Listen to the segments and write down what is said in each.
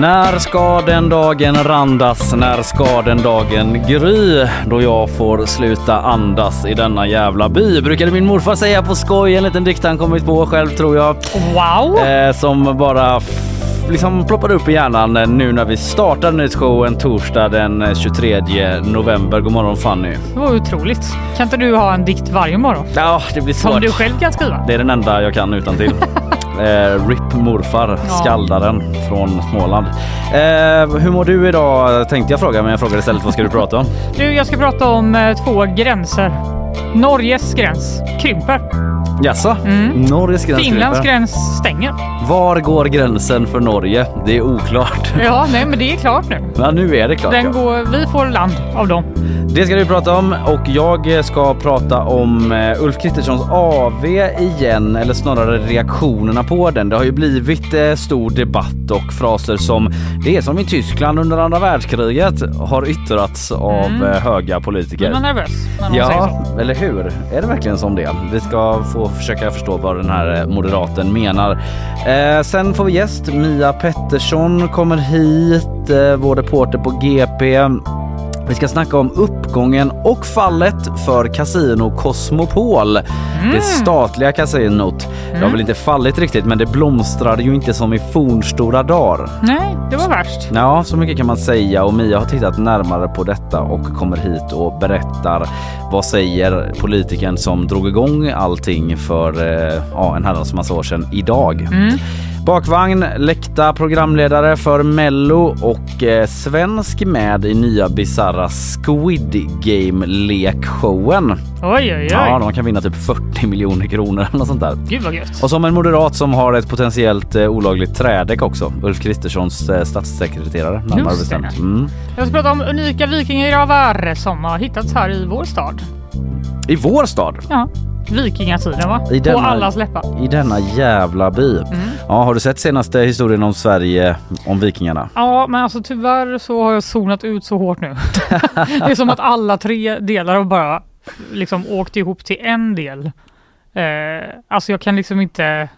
När ska den dagen randas? När ska den dagen gry? Då jag får sluta andas i denna jävla by. Brukade min morfar säga på skoj. En liten dikt han kommit på själv tror jag. Wow! Eh, som bara liksom ploppade upp i hjärnan nu när vi startar nytt show en torsdag den 23 november. God morgon Fanny. Det var otroligt. Kan inte du ha en dikt varje morgon? Ja, det blir svårt. Som du själv kan skriva? Det är den enda jag kan utan till. Eh, RIP morfar, skaldaren från Småland. Eh, hur mår du idag tänkte jag fråga men jag frågar istället vad ska du prata om? Du, jag ska prata om eh, två gränser. Norges gräns krymper. Jaså? Norges gräns Mm. Finlands gräns stänger. Var går gränsen för Norge? Det är oklart. Ja, nej, men det är klart nu. Ja, nu är det klart. Den ja. går, vi får land av dem. Det ska du prata om och jag ska prata om eh, Ulf Kristerssons AV igen, eller snarare reaktionerna på den. Det har ju blivit eh, stor debatt och fraser som det är som i Tyskland under andra världskriget har yttrats av Mm. eh, höga politiker. man nervös när säger Ja, så? eller hur? Är det verkligen som det? Vi ska få försöka förstå vad den här eh, moderaten menar. Eh, sen får vi gäst. Mia Pettersson kommer hit, eh, vår reporter på GP. Vi ska snacka om uppgången och fallet för Casino Cosmopol. Det statliga kasinot. Det har väl inte fallit riktigt men det blomstrade ju inte som i fornstora dagar. Nej, det var värst. Ja, så mycket kan man säga och Mia har tittat närmare på detta och kommer hit och berättar vad säger politikern som drog igång allting för eh, ja, en herrans massa år sedan idag. Bakvagn, läckta programledare för Mello och eh, svensk med i nya bizarra Squid Game-lekshowen. Oj, oj, oj. Ja, man kan vinna typ 40 miljoner kronor eller något sånt där. Gud vad gött. Och som en moderat som har ett potentiellt eh, olagligt trädäck också. Ulf Kristerssons eh, statssekreterare närmare Just bestämt. Mm. Jag ska prata om unika vikingagravar som har hittats här i vår stad. I vår stad. Ja, vikingatiden va? I På denna- allas läppar. I denna jävla by. Mm. Ja, har du sett senaste historien om Sverige, om vikingarna? Ja, men alltså tyvärr så har jag zonat ut så hårt nu. det är som att alla tre delar har bara liksom åkt ihop till en del. Eh, alltså jag kan liksom inte,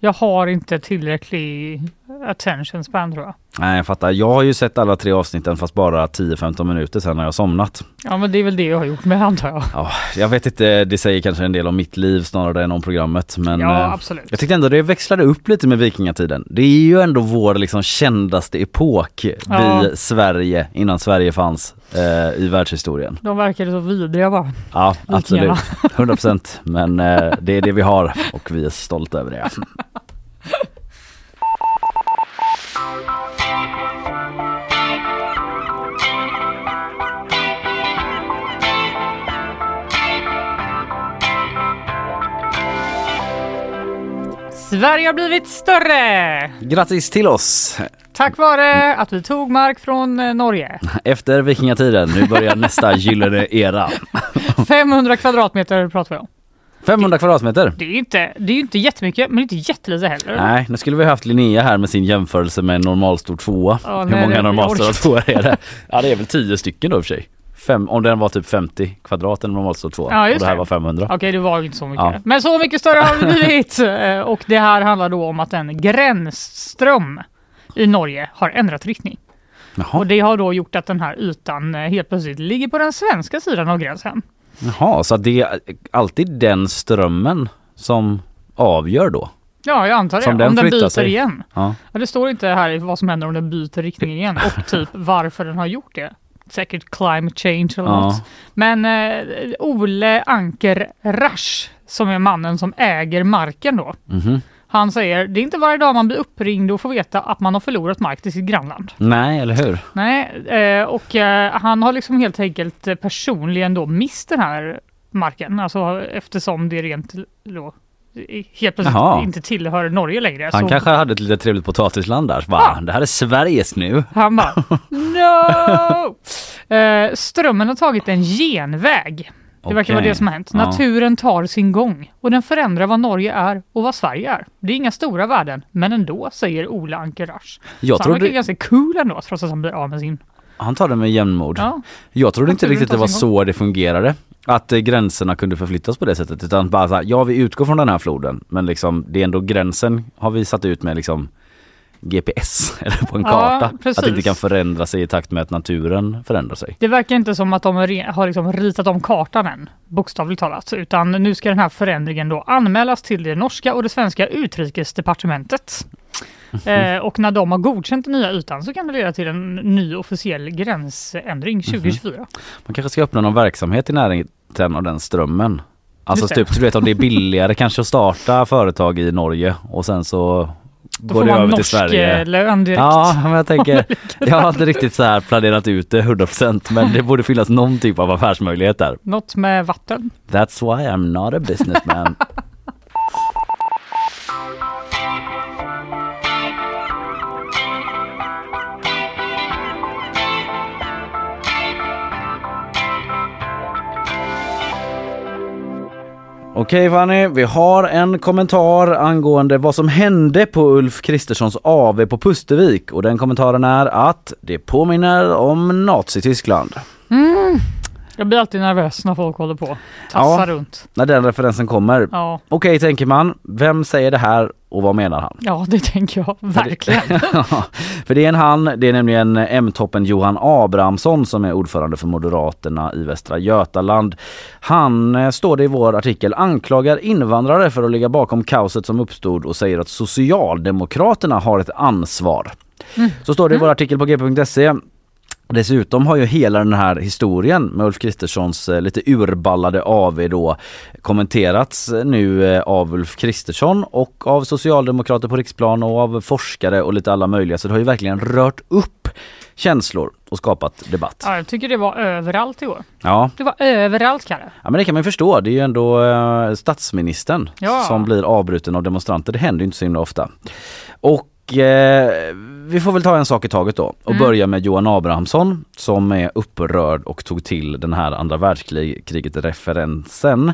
jag har inte tillräcklig attention span tror jag. Nej, jag fattar. Jag har ju sett alla tre avsnitten fast bara 10-15 minuter sedan när jag somnat. Ja men det är väl det jag har gjort med antar jag. Ja, jag vet inte, det säger kanske en del om mitt liv snarare än om programmet. Men Ja eh, absolut. jag tyckte ändå det växlade upp lite med vikingatiden. Det är ju ändå vår liksom kändaste epok, Ja. vi Sverige, innan Sverige fanns eh, i världshistorien. De verkade så vidriga bara. Ja, Vikingarna. absolut. 100 procent. Men eh, det är det vi har och vi är stolta över det. Sverige har blivit större! Grattis till oss! Tack vare att vi tog mark från eh, Norge. Efter vikingatiden, nu börjar nästa gyllene era. 500 kvadratmeter pratar vi om. 500 kvadratmeter. Det är ju inte, det är inte jättemycket, men inte jättelite heller. Nej, nu skulle vi haft Linnea här med sin jämförelse med en normalstor tvåa. Ja, Hur nej, många det- normalstora tvåor är det? Ja, det är väl 10 stycken då i och för sig. Fem, om den var typ 50 kvadrat en normalstor tvåa Ja, och det här det. var 500. Okej, det var ju inte så mycket. Ja. Men så mycket större har det blivit! Eh, Och det här handlar då om att en gränsström i Norge har ändrat riktning. Jaha, Och det har då gjort att den här ytan eh, helt plötsligt ligger på den svenska sidan av gränsen. Jaha så det är alltid den strömmen som avgör då? Ja, jag antar det. Som den om den byter sig. igen. Ja. Ja, det står inte här vad som händer om den byter riktning igen och typ varför den har gjort det. Säkert climate change eller Ja. något. Men eh, Ole Anker Rasch, som är mannen som äger marken då, Mhm. Han säger det är inte varje dag man blir uppringd och får veta att man har förlorat mark till sitt grannland. Nej, eller hur? Nej, eh, och eh, han har liksom helt enkelt eh, personligen då mist den här marken, alltså eftersom det rent då helt plötsligt Jaha. inte tillhör Norge längre. Han så kanske hade ett lite trevligt potatisland där. Va? Ja. Det här är Sveriges nu. Han bara No! Strömmen har tagit en genväg. Det verkar vara det som har hänt. Ja. Naturen tar sin gång och den förändrar vad Norge är och vad Sverige är. Det är inga stora värden, men ändå, säger Ola Anker Rasch. Jag så han verkar ganska cool ändå, trots att han blir av med sin... han tar det med jämnmod. Ja. Jag trodde inte riktigt det var så det fungerade. Att eh, gränserna kunde förflyttas på det sättet. Utan bara så här, ja vi utgår från den här floden. Men liksom det är ändå gränsen har vi satt ut med liksom GPS eller på en Ja, karta. precis. Att det inte kan förändra sig i takt med att naturen förändrar sig. Det verkar inte som att de har liksom ritat om kartan än, bokstavligt talat, utan nu ska den här förändringen då anmälas till det norska och det svenska utrikesdepartementet. Mhm. Eh, och när de har godkänt den nya ytan så kan det leda till en ny officiell gränsändring Mhm. 2024. Man kanske ska öppna någon verksamhet i närheten av den strömmen. Alltså typ, du vet om det är billigare kanske att starta företag i Norge och sen så Då går det över till norsk Sverige. eh, lön direkt. Ja, men jag tänker, jag har inte riktigt så här planerat ut det 100% men det borde finnas någon typ av affärsmöjlighet där. Något med vatten. That's why I'm not a businessman. Okej Fanny, vi har en kommentar angående vad som hände på Ulf Kristerssons AV på Pustervik och den kommentaren är att det påminner om Nazityskland. Mm. Jag blir alltid nervös när folk håller på. Tassar Ja. runt. När den referensen kommer. Ja. Okej tänker man, vem säger det här och vad menar han? ja, det tänker jag verkligen. För det är en han, det är nämligen M-toppen Johan Abrahamsson som är ordförande för Moderaterna i Västra Götaland. Han, eh, står det i vår artikel, anklagar invandrare för att ligga bakom kaoset som uppstod och säger att Socialdemokraterna har ett ansvar. Så står det i vår artikel på g.se. Dessutom har ju hela den här historien med Ulf Kristerssons eh, lite urballade AV då kommenterats eh, nu eh, av Ulf Kristersson och av socialdemokrater på riksplan och av forskare och lite alla möjliga. Så det har ju verkligen rört upp känslor och skapat debatt. Ja, jag tycker det var överallt i år. Ja, Det var överallt, Kalle. ja men det kan man förstå. Det är ju ändå eh, statsministern Ja. som blir avbruten av demonstranter. Det händer inte så himla ofta. Och eh, vi får väl ta en sak i taget då och börja med Johan Abrahamsson som är upprörd och tog till den här andra världskriget referensen.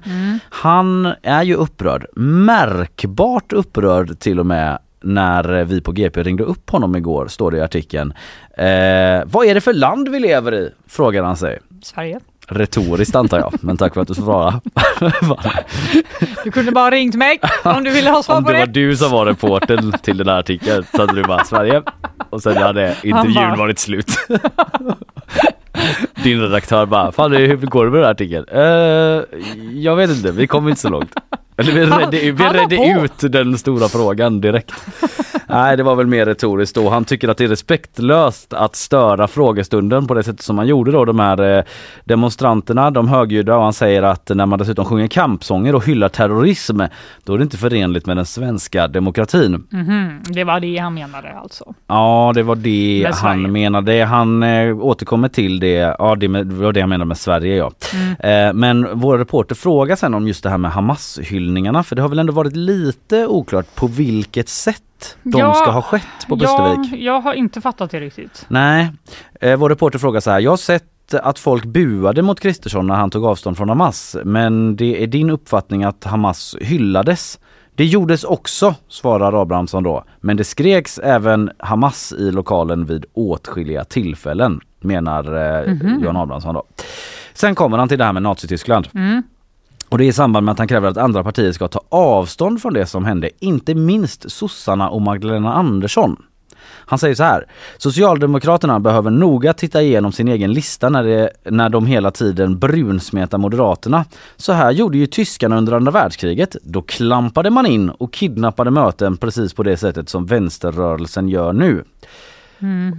Han är ju upprörd, märkbart upprörd till och med när vi på GP ringde upp honom igår, står det i artikeln. Eh, vad är det för land vi lever i? Frågar han sig. Sverige. Retoriskt antar jag, men tack för att du svarade. Du kunde bara ringt mig om du ville ha svar Om på det var det. du som var reportern till den här artikeln så hade du bara Sverige och sen hade intervjun bara- varit slut. Din redaktör bara, fan hur går det med den här artikeln? "Eh, jag vet inte, vi kom inte så långt. Eller vi redde, vi redde ut den stora frågan direkt. Nej det var väl mer retoriskt då. Han tycker att det är respektlöst att störa frågestunden på det sättet som man gjorde då. De här eh, demonstranterna, de högljudda och han säger att när man dessutom sjunger kampsånger och hyllar terrorism då är det inte förenligt med den svenska demokratin. Mhm, Det var det han menade alltså. Ja det var det han menade. Han eh, återkommer till det. Ja det, med, det var det han menade med Sverige ja. Mm. Eh, men vår reporter frågar sen om just det här med Hamas-hyllningarna för det har väl ändå varit lite oklart på vilket sätt de Ja, ska ha skett på Pustervik. Ja, jag har inte fattat det riktigt. Nej, eh, vår reporter frågar så här. Jag har sett att folk buade mot Kristersson när han tog avstånd från Hamas. Men det är din uppfattning att Hamas hyllades? Det gjordes också, svarar Abrahamsson då. Men det skreks även Hamas i lokalen vid åtskilliga tillfällen, menar eh, Johan Abrahamsson då. Sen kommer han till det här med Nazityskland. Och det är i samband med att han kräver att andra partier ska ta avstånd från det som hände, inte minst sossarna och Magdalena Andersson. Han säger så här. Socialdemokraterna behöver noga titta igenom sin egen lista när, det, när de hela tiden brunsmetar Moderaterna. Så här gjorde ju tyskarna under andra världskriget. Då klampade man in och kidnappade möten precis på det sättet som vänsterrörelsen gör nu.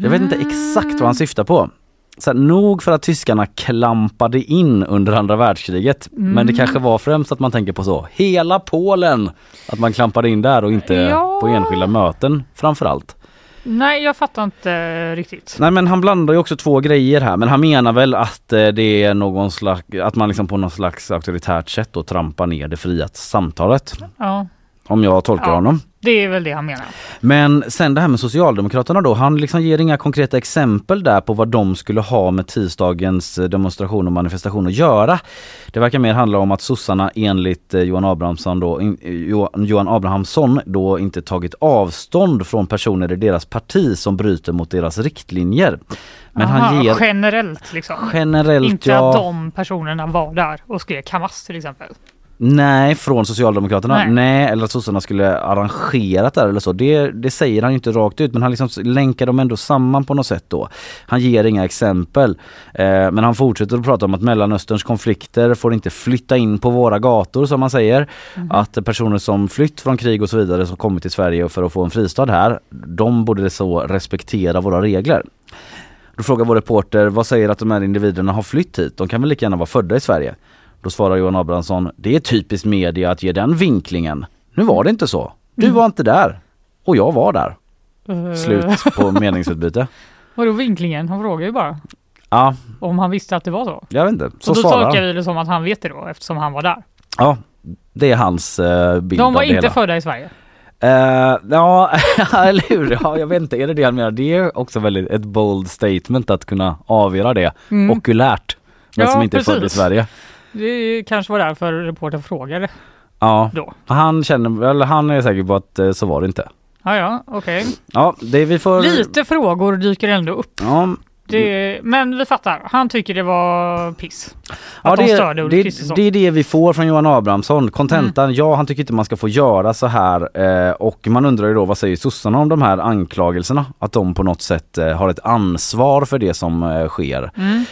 Jag vet inte exakt vad han syftar på. Så här, nog för att tyskarna klampade in under andra världskriget. Men det kanske var främst att man tänker på så. Hela Polen! Att man klampade in där och inte Ja. på enskilda möten framförallt. Nej, jag fattar inte riktigt. Nej men han blandar ju också två grejer här men han menar väl att eh, det är någon slags, att man liksom på något slags auktoritärt sätt då trampar ner det fria samtalet. Ja, Om jag tolkar Ja. honom. Det är väl det han menar. Men sen det här med Socialdemokraterna då, han liksom ger inga konkreta exempel där på vad de skulle ha med tisdagens eh, demonstration och manifestation att göra. Det verkar mer handla om att sossarna enligt eh, Johan Abrahamsson då, eh, Johan- Abrahamsson då inte tagit avstånd från personer i deras parti som bryter mot deras riktlinjer. Men Aha, han ger Generellt liksom. generellt inte ja, att de personerna var där och skrek Hamas till exempel. Nej från Socialdemokraterna, nej. Nej. eller att sossarna skulle arrangerat det eller så. Det, det säger han inte rakt ut men han liksom länkar dem ändå samman på något sätt då. Han ger inga exempel. Eh, men han fortsätter att prata om att Mellanösterns konflikter får inte flytta in på våra gator som man säger. Att personer som flytt från krig och så vidare som kommit till Sverige för att få en fristad här, de borde så respektera våra regler. Då frågar vår reporter, vad säger att de här individerna har flytt hit? De kan väl lika gärna vara födda i Sverige? Då svarar Johan Abrahamsson, det är typiskt media att ge den vinklingen. Nu var det inte så. Du var inte där. Och jag var där. Eh, Slut på meningsutbyte. Vadå vinklingen? Han frågar ju bara Ja, om han visste att det var så. jag vet inte. Så och då svarar tolkar vi det som att han vet det då eftersom han var där. Ja, det är hans eh, bild De var inte hela. födda i Sverige. Eh, ja, eller hur? Ja, jag vet inte, är det det han menar? Det är också väldigt ett bold statement att kunna avgöra det okulärt. Men Mm. Ja, som inte är född i precis. Sverige. Det kanske var därför reportern frågade Ja, då. han känner, eller han är säker på att eh, så var det inte. Ja, ja, okej. Ja, det vi får... Lite frågor dyker ändå upp. Ja, Det, men vi fattar, han tycker det var piss. Att ja, de det, störde Ulf det, Kristersson. det är det vi får från Johan Abrahamsson. Kontentan, Mm. ja han tycker inte man ska få göra så här eh, och man undrar ju då vad säger sossarna om de här anklagelserna? Att de på något sätt eh, har ett ansvar för det som eh, sker. Mm.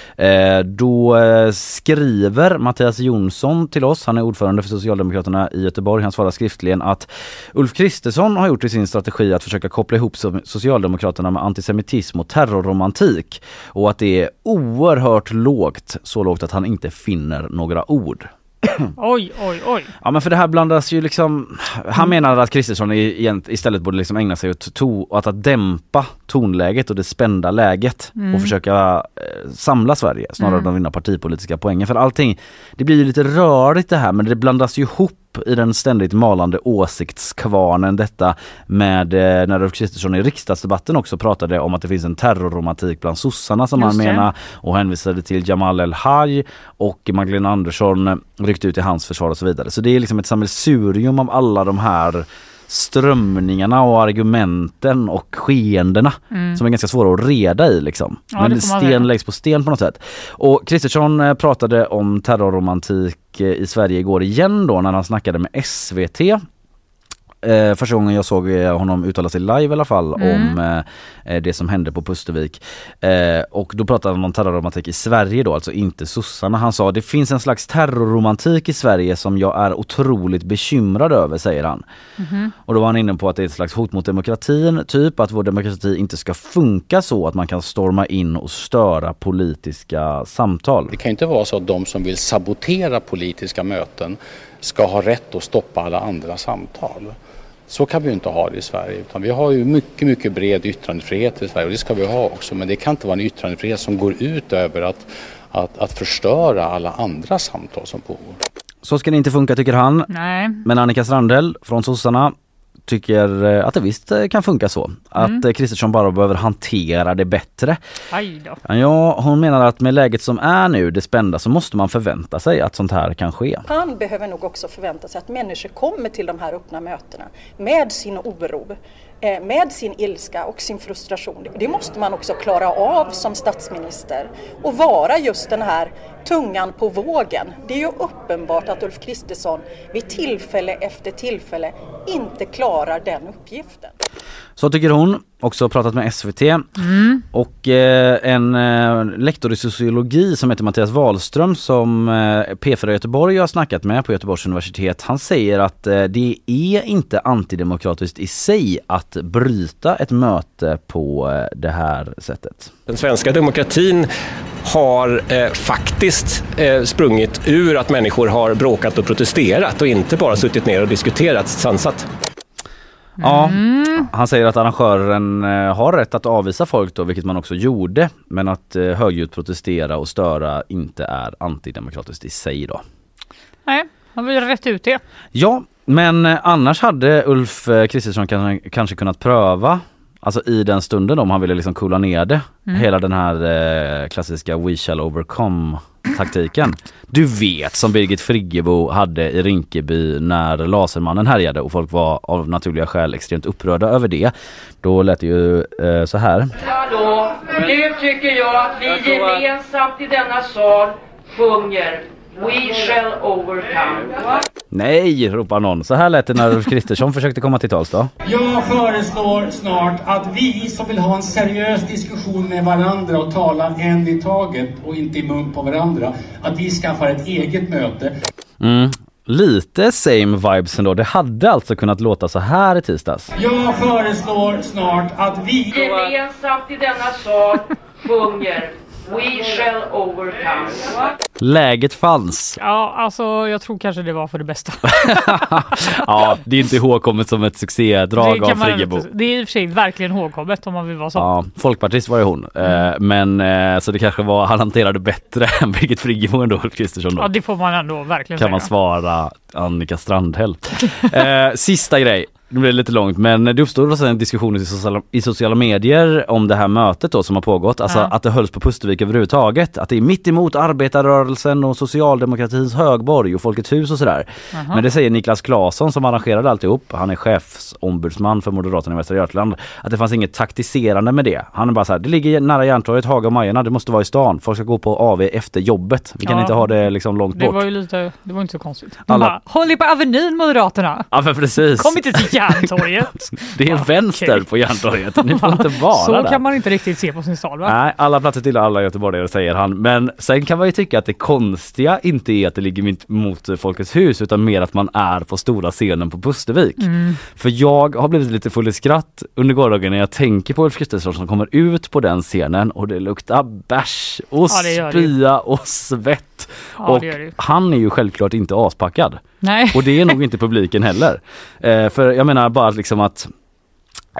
Då skriver Mattias Jonsson till oss, han är ordförande för Socialdemokraterna i Göteborg, han svarar skriftligen att Ulf Kristersson har gjort till sin strategi att försöka koppla ihop so- Socialdemokraterna med antisemitism och terrorromantik och att det är oerhört lågt, så lågt att han inte finner några ord. Oj, oj, oj. Ja men för det här blandas ju liksom, han menar att Kristersson istället borde liksom ägna sig åt to, att, att dämpa tonläget och det spända läget och försöka eh, samla Sverige snarare än att vinna partipolitiska poänger. För allting, det blir ju lite rörigt det här men det blandas ju ihop i den ständigt malande åsiktskvarnen detta med eh, när Ulf Kristersson i riksdagsdebatten också pratade om att det finns en terrorromantik bland sossarna som Just han menar och hänvisade till Jamal El-Haj och Magdalena Andersson ryckte ut i hans försvar och så vidare. Så det är liksom ett sammelsurium av alla de här strömningarna och argumenten och skeendena som är ganska svåra att reda i liksom. Mm. Ja, Men sten läggs på sten på något sätt. Och Kristersson eh, pratade om terrorromantik eh, i Sverige igår igen då när han snackade med SVT. Eh, första gången jag såg eh, honom uttala sig live i alla fall Mm. om eh, det som hände på Pustervik. Eh, och då pratade han om terrorromantik i Sverige då, alltså inte sossarna. Han sa det finns en slags terrorromantik i Sverige som jag är otroligt bekymrad över, säger han. Och då var han inne på att det är ett slags hot mot demokratin, typ att vår demokrati inte ska funka så att man kan storma in och störa politiska samtal. Det kan ju inte vara så att de som vill sabotera politiska möten ska ha rätt att stoppa alla andra samtal. Så kan vi ju inte ha det i Sverige utan vi har ju mycket, mycket bred yttrandefrihet i Sverige och det ska vi ha också men det kan inte vara en yttrandefrihet som går ut över att, att, att förstöra alla andra samtal som pågår. Så ska det inte funka tycker han. Nej. Men Annika Strandhäll från sossarna tycker eh, att det visst eh, kan funka så. Att eh, Kristersson bara behöver hantera det bättre. Aj då. Ja, hon menar att med läget som är nu, det spända, så måste man förvänta sig att sånt här kan ske. Han behöver nog också förvänta sig att människor kommer till de här öppna mötena med sin oro, eh, med sin ilska och sin frustration. Det måste man också klara av som statsminister och vara just den här tungan på vågen. Det är ju uppenbart att Ulf Kristersson vid tillfälle efter tillfälle inte klarar den uppgiften. Så tycker hon. Också pratat med SVT. Och eh, en eh, lektor i sociologi som heter Mattias Wahlström som eh, P4 Göteborg har snackat med på Göteborgs universitet. Han säger att eh, det är inte antidemokratiskt i sig att bryta ett möte på eh, det här sättet. Den svenska demokratin har eh, faktiskt eh, sprungit ur att människor har bråkat och protesterat och inte bara suttit ner och diskuterat sansat. Ja, han säger att arrangören eh, har rätt att avvisa folk då, vilket man också gjorde. Men att eh, högljutt protestera och störa inte är antidemokratiskt i sig då. Nej, har vi rätt ut det. Ja, men eh, annars hade Ulf Kristersson kan, kanske kunnat pröva Alltså i den stunden om han ville liksom coola ner det. Hela den här eh, klassiska We shall overcome taktiken. Du vet som Birgit Friggebo hade i Rinkeby när Lasermannen härjade och folk var av naturliga skäl extremt upprörda över det. Då lät det ju eh, så här. Hallå, nu tycker jag att vi gemensamt i denna sal sjunger We shall overcome. Nej, ropar någon. Så här lät det när Ulf Kristersson försökte komma till tals då. Jag föreslår snart att vi som vill ha en seriös diskussion med varandra och tala en i taget och inte i mun på varandra, att vi skaffar ett eget möte. Mm. Lite same vibes ändå. Det hade alltså kunnat låta så här i tisdags. Jag föreslår snart att vi... Gemensamt i denna sal sjunger We shall overcome. Läget fanns. Ja, alltså jag tror kanske det var för det bästa. ja, det är inte ihågkommet som ett succédrag det, av kan man Friggebo. inte- det är i och för sig verkligen ihågkommet om man vill vara så. Ja, folkpartist var ju hon. Eh, men eh, så det kanske var, han hanterade bättre än Birgit Friggebo ändå, Ulf Kristersson Ja, det får man ändå verkligen Kan man säga. svara Annika Strandhäll. eh, sista grej. Nu blir det lite långt men det uppstod också en diskussion i sociala, i sociala medier om det här mötet då som har pågått. Alltså Ja. att det hölls på Pustervik överhuvudtaget. Att det är mitt emot arbetarrörelsen och socialdemokratins högborg och Folkets hus och sådär. Men det säger Niklas Claesson som arrangerade alltihop. Han är chefsombudsman för Moderaterna i Västra Götaland. Att det fanns inget taktiserande med det. Han är bara så här, det ligger nära Järntorget, Haga och Majorna. Det måste vara i stan. Folk ska gå på AV efter jobbet. Vi kan Ja. inte ha det liksom långt Det bort. var ju lite, det var inte så konstigt. De Alla- bara, håll er på Avenyn Moderaterna! Ja men precis. Kom inte till Järntorget! Det är vänster Okej. på Järntorget. Ni får inte vara så där. kan man inte riktigt se på sin stad va? Nej, alla platser till alla göteborgare säger han. Men sen kan man ju tycka att det konstiga inte är att det ligger mitt mot Folkets hus utan mer att man är på stora scenen på Pustervik. Mm. För jag har blivit lite full i skratt under gårdagen när jag tänker på Ulf Kristersson som kommer ut på den scenen och det luktar bärs och Ja, spya och svett. Ja, och han är ju självklart inte aspackad. Nej. Och det är nog inte publiken heller. Eh, för jag menar bara liksom att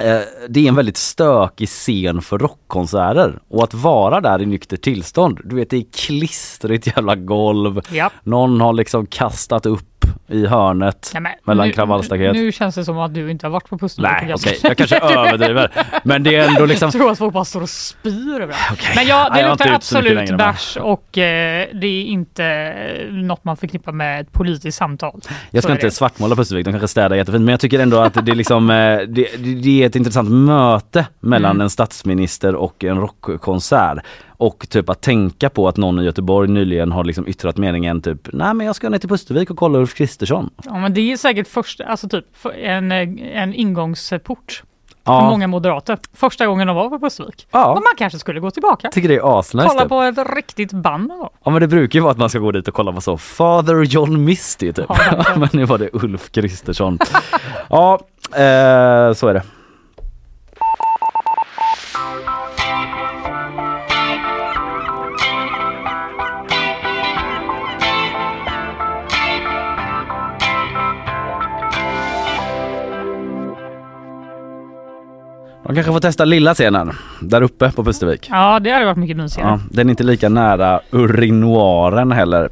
eh, det är en väldigt stökig scen för rockkonserter och att vara där i nykter tillstånd, du vet det är klistrigt jävla golv, Ja. någon har liksom kastat upp i hörnet Nej, men mellan nu- kravallstaket. Nu känns det som att du inte har varit på Pustervik Nej okej, jag kanske överdriver. Men det är ändå liksom Jag tror att folk bara står och spyr överallt. Okej. Men ja, Nej, det inte luktar absolut bärs och eh, det är inte något man förknippar med ett politiskt samtal. Jag ska inte det. svartmåla Pustervik, de kanske städar jättefint men jag tycker ändå att det är liksom eh, det- det är ett intressant möte mellan Mm. en statsminister och en rockkonsert. Och typ att tänka på att någon i Göteborg nyligen har liksom yttrat meningen typ nej men jag ska ner till Pustervik och kolla Ulf Kristersson. Ja men det är säkert första, alltså typ en, eh, en ingångsport Ja. för många moderater. Första gången de var på Pustervik. Ja. Och man kanske skulle gå tillbaka. Tycker det är asnice. Kolla typ. på ett riktigt band. då. Ja men det brukar ju vara att man ska gå dit och kolla på så Father John Misty typ. Ja, men nu var det Ulf Kristersson. ja, eh, så är det. De kanske får testa lilla scenen där uppe på Pustervik. Ja det hade varit mycket mysigare. Ja, den är inte lika nära urinoaren heller.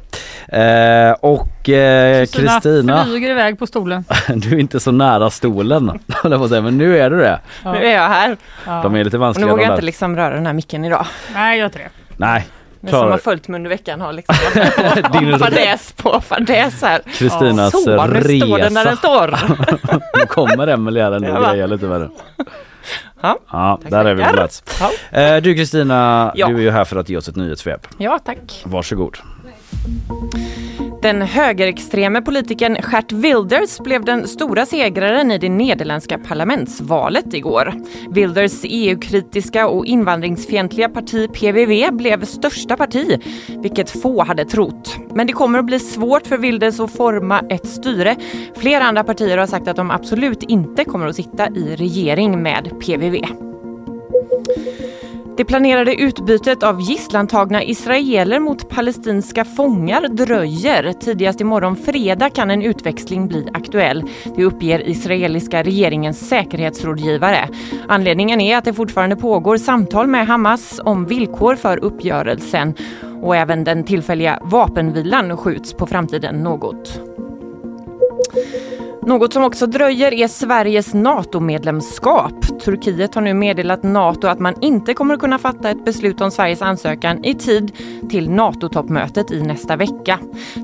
Eh, och eh, Kristina, flyger iväg på stolen. du är inte så nära stolen jag men nu är du det. Ja. Nu är jag här. De är lite Och nu vanskliga vågar jag inte liksom röra den här micken idag. Nej gör inte det. Nej, Men som har följt mig under veckan har liksom Din- fadäs på fadäs här. Kristinas Så, nu står den där den resa. står. Nu kommer Emelie här ändå Ja, och va? grejer lite med det. Ja. Ja, där är vi på tackar. plats. Ja. Eh, du Kristina, Ja. du är ju här för att ge oss ett nyhetssvep. Ja, tack. Varsågod. Den högerextreme politikern Gert Wilders blev den stora segraren i det nederländska parlamentsvalet igår. Wilders EU-kritiska och invandringsfientliga parti PVV blev största parti, vilket få hade trott. Men det kommer att bli svårt för Wilders att forma ett styre. Flera andra partier har sagt att de absolut inte kommer att sitta i regering med PVV. Det planerade utbytet av gisslantagna israeler mot palestinska fångar dröjer. Tidigast imorgon fredag kan en utväxling bli aktuell. Det uppger israeliska regeringens säkerhetsrådgivare. Anledningen är att det fortfarande pågår samtal med Hamas om villkor för uppgörelsen och även den tillfälliga vapenvilan skjuts på framtiden något. Något som också dröjer är Sveriges NATO-medlemskap. Turkiet har nu meddelat NATO att man inte kommer att kunna fatta ett beslut om Sveriges ansökan i tid till NATO-toppmötet i nästa vecka.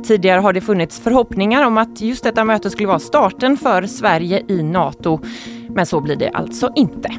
Tidigare har det funnits förhoppningar om att just detta möte skulle vara starten för Sverige i NATO. Men så blir det alltså inte.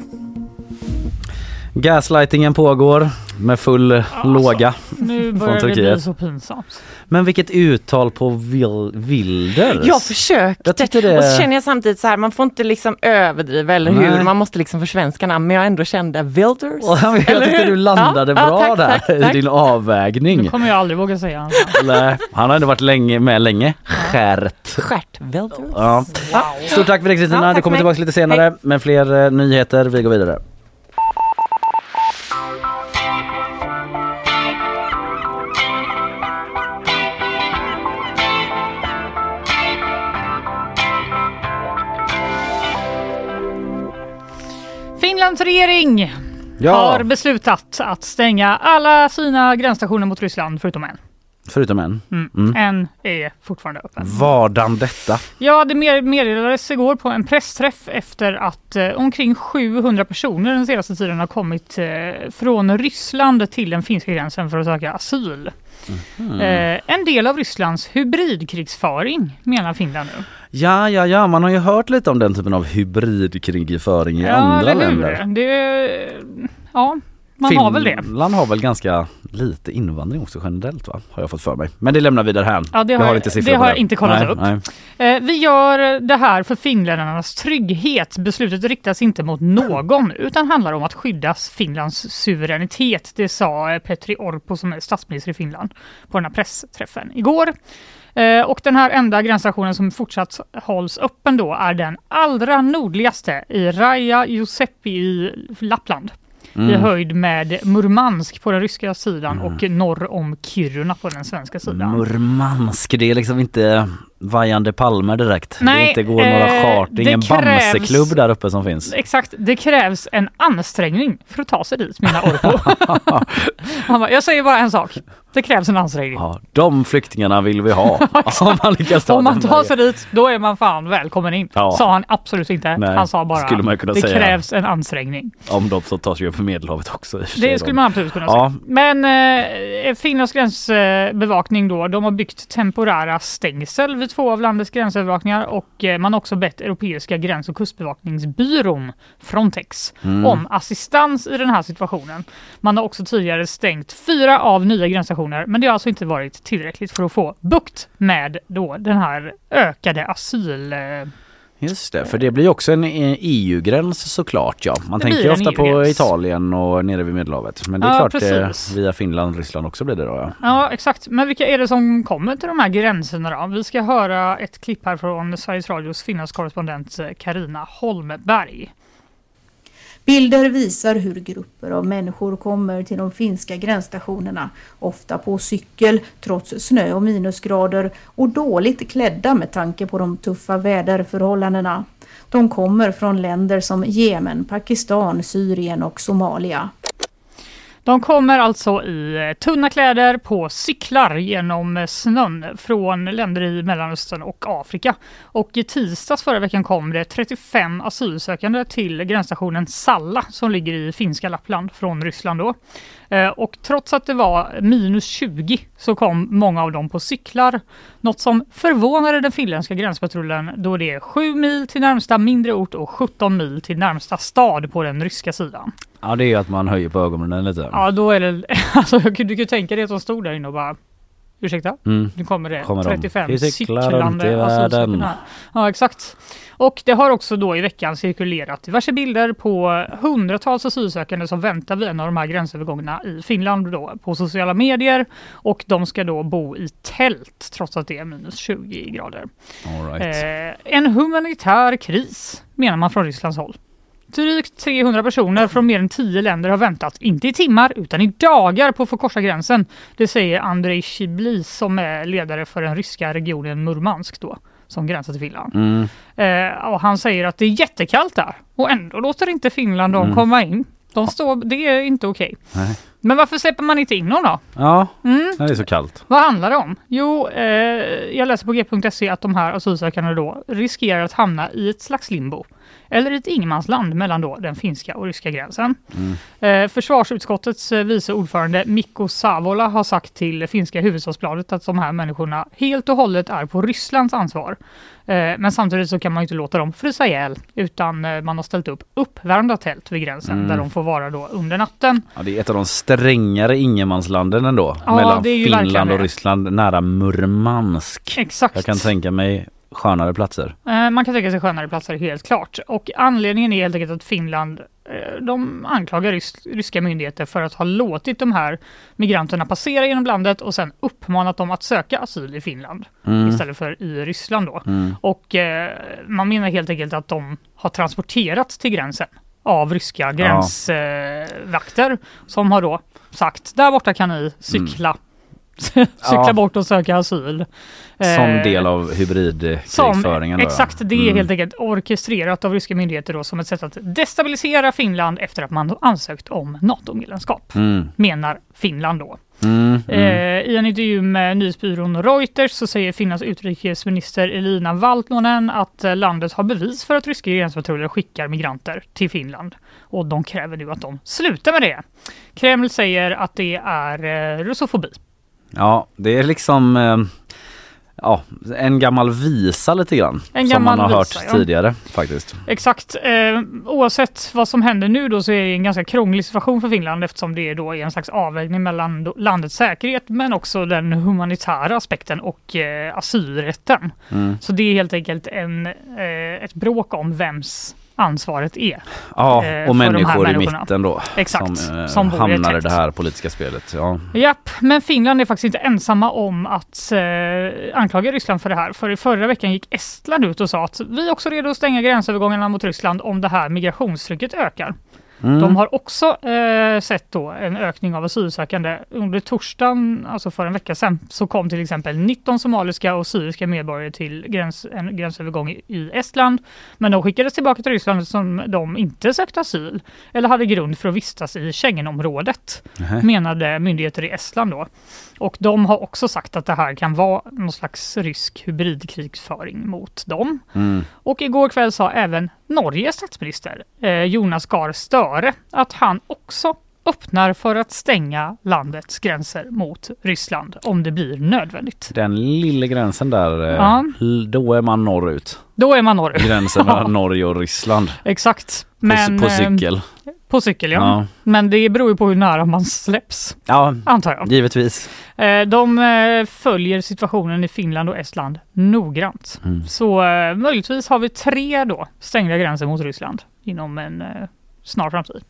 Gaslightingen pågår med full låga Nu från börjar det bli så pinsamt. Men vilket uttal på vil- Wilders. Jag försökte Jag det- och så känner jag samtidigt så här, man får inte liksom överdriva, eller hur? Nej. Man måste liksom försvenska namn, men jag ändå kände Wilders. jag tyckte hur? du landade Ja, bra ja, tack, där tack, i tack. din avvägning. Nu kommer jag aldrig våga säga. Nej, han har ändå varit länge, med länge. Skärt. Stjärt Wilders. Ja. Stort tack för det Kristina, Ja, det kommer tillbaka lite senare med fler eh, nyheter. Vi går vidare. Finlands regering Ja. har beslutat att stänga alla sina gränsstationer mot Ryssland förutom en. Förutom en. Mm. Mm. En är fortfarande öppen. Vadan detta? Ja, det meddelades igår på en pressträff efter att eh, omkring 700 personer den senaste tiden har kommit eh, från Ryssland till den finska gränsen för att söka asyl. Mhm. Eh, en del av Rysslands hybridkrigsföring menar Finland nu. Ja, ja, ja, man har ju hört lite om den typen av hybridkrigföring i andra eller hur? länder. Det, ja, man har väl det. Finland har väl ganska lite invandring också generellt va? Har jag fått för mig. Men det lämnar vi därhän. Ja, det jag har har jag- inte siffror det har jag inte kollat nej, upp. Nej. Eh, Vi gör det här för finländarnas trygghet. Beslutet riktas inte mot någon utan handlar om att skydda Finlands suveränitet. Det sa eh, Petri Orpo som är statsminister i Finland på den här pressträffen igår. Eh, Och den här enda gränsstationen som fortsatt hålls öppen då är den allra nordligaste i Raja Josepi i Lappland. I Mm. höjd med Murmansk på den ryska sidan och norr om Kiruna på den svenska sidan. Murmansk, det är liksom inte vajande palmer direkt. det Nej, är inte går några eh, chart, det är det ingen krävs- Bamseklubb där uppe som finns. Exakt, det krävs en ansträngning för att ta sig dit menar Orpo. Han bara, jag säger bara en sak. Det krävs en ansträngning. Ja, de flyktingarna vill vi ha. Om man lyckas ta Om man tar sig dit, då är man fan välkommen in. Ja. Sa han absolut inte. Nej, han sa bara skulle man kunna det säga. krävs en ansträngning. Om de så tar sig över Medelhavet också. Det skulle då. man absolut kunna Ja. säga. Men eh, Finlands gränsbevakning då, de har byggt temporära stängsel vid vid två av landets gränsövervakningar och eh, man har också bett Europeiska gräns och kustbevakningsbyrån Frontex Mm. om assistans i den här situationen. Man har också tidigare stängt fyra av nya gränsstationer men det har alltså inte varit tillräckligt för att få bukt med då den här ökade asyl... eh, Just det, för det blir också en eh, EU-gräns såklart ja. Man Det tänker ju ofta på EU-gräns. Italien och nere vid Medelhavet. Men det är Ja, klart det, precis. via Finland och Ryssland också blir det då ja. Ja exakt, men vilka är det som kommer till de här gränserna då? Vi ska höra ett klipp här från Sveriges Radios Finlandskorrespondent Karina Holmberg. Bilder visar hur grupper av människor kommer till de finska gränsstationerna, ofta på cykel trots snö och minusgrader och dåligt klädda med tanke på de tuffa väderförhållandena. De kommer från länder som Jemen, Pakistan, Syrien och Somalia. De kommer alltså i eh, tunna kläder på cyklar genom snön från länder i Mellanöstern och Afrika. Och i tisdags förra veckan kom det 35 asylsökande till gränsstationen Salla som ligger i finska Lappland från Ryssland då. Eh, och trots att det var minus 20 så kom många av dem på cyklar. Något som förvånade den finländska gränspatrullen då det är 7 mil till närmsta mindre ort och 17 mil till närmsta stad på den ryska sidan. Ja det är ju att man höjer på ögonen lite. Ja, då är det... Alltså, du kan ju tänka dig att de stod där inne och bara Ursäkta? Mm. Nu kommer det Kommer de. 35 Vi cyklar runt i cyklande asylsökande. Ja, exakt. Och det har också då i veckan cirkulerat diverse bilder på hundratals asylsökande som väntar vid en av de här gränsövergångarna i Finland då på sociala medier och de ska då bo i tält trots att det är minus 20 grader. Right. Eh, en humanitär kris menar man från Rysslands håll. Drygt 300 personer från mer än 10 länder har väntat, inte i timmar utan i dagar på att få korsa gränsen. Det säger Andrei Shibli som är ledare för den ryska regionen Murmansk då, som gränsar till Finland. Mm. Eh, och han säger att det är jättekallt där och ändå låter inte Finland dem Mm. komma in. De står, det är inte okej. Nej. Men varför släpper man inte in dem då? Ja, Mm. det är så kallt. Vad handlar det om? Jo, eh, jag läser på g.se att de här asylsökande då riskerar att hamna i ett slags limbo. Eller ett ingenmansland mellan då den finska och ryska gränsen. Mm. Eh, försvarsutskottets eh, vice ordförande Mikko Savola har sagt till finska huvudstadsbladet att de här människorna helt och hållet är på Rysslands ansvar. Eh, men samtidigt så kan man ju inte låta dem frysa ihjäl utan man har ställt upp uppvärmda tält vid gränsen Mm. där de får vara då under natten. Ja, det är ett av de strängare ingenmanslanden ändå. Ja, mellan Finland och. Ryssland nära Murmansk. Exakt. Jag kan tänka mig skönare platser. Eh, Man kan tänka sig skönare platser helt klart. Och anledningen är helt enkelt att Finland eh, de anklagar rys ryska myndigheter för att ha låtit de här migranterna passera genom landet och sen uppmanat dem att söka asyl i Finland Mm. istället för i Ryssland då. Mm. och eh, man menar helt enkelt att de har transporterats till gränsen av ryska gränsvakter som har då sagt där borta kan ni cykla. cykla Mm. Ja. bort och söka asyl. Som Eh, del av hybridkrigföringen. exakt, det är Mm. helt enkelt orkestrerat av ryska myndigheter då, som ett sätt att destabilisera Finland efter att man ansökt om NATO-medlemskap, Mm. menar Finland då. Mm. Mm. Eh, I en intervju med nyhetsbyrån Reuters så säger Finlands utrikesminister Elina Valtonen att eh, landet har bevis för att ryska gränspatruller skickar migranter till Finland och de kräver nu att de slutar med det. Kreml säger att det är russofobi. Ja, det är liksom ja, en gammal visa lite grann. En som man har visa, hört ja. tidigare faktiskt. Exakt. Eh, oavsett vad som händer nu då så är det en ganska krånglig situation för Finland eftersom det är då en slags avvägning mellan landets säkerhet men också den humanitära aspekten och eh, asylrätten. Mm. Så det är helt enkelt en, eh, ett bråk om vems ansvaret är. Ja, eh, och här människor i mitten då. Exakt, Som, eh, som ett hamnar i det här politiska spelet. Ja. Japp, men Finland är faktiskt inte ensamma om att eh, anklaga Ryssland för det här. För i förra veckan gick Estland ut och sa att vi är också redo att stänga gränsövergångarna mot Ryssland om det här migrationstrycket ökar. Mm. De har också eh, sett då en ökning av asylsökande. Under torsdagen, alltså för en vecka sedan, så kom till exempel 19 somaliska och syriska medborgare till gräns, en gränsövergång i- i Estland. Men de skickades tillbaka till Ryssland som de inte sökte asyl eller hade grund för att vistas i Schengenområdet, Nähä. menade myndigheter i Estland då. Och de har också sagt att det här kan vara någon slags rysk hybridkrigföring mot dem. Mm. Och igår kväll sa även Norges statsminister eh, Jonas Gahr Støre att han också öppnar för att stänga landets gränser mot Ryssland om det blir nödvändigt. Den lilla gränsen där, eh, Ja. då är man norrut. Då är man norrut. Gränsen mellan Norge och Ryssland. Exakt. På, Men, på eh, cykel. På cykel ja. Ja. Men det beror ju på hur nära man släpps. Ja, Antar jag. givetvis. Eh, De eh, följer situationen i Finland och Estland noggrant. Mm. Så eh, möjligtvis har vi tre då stängda gränser mot Ryssland inom en snar framtid.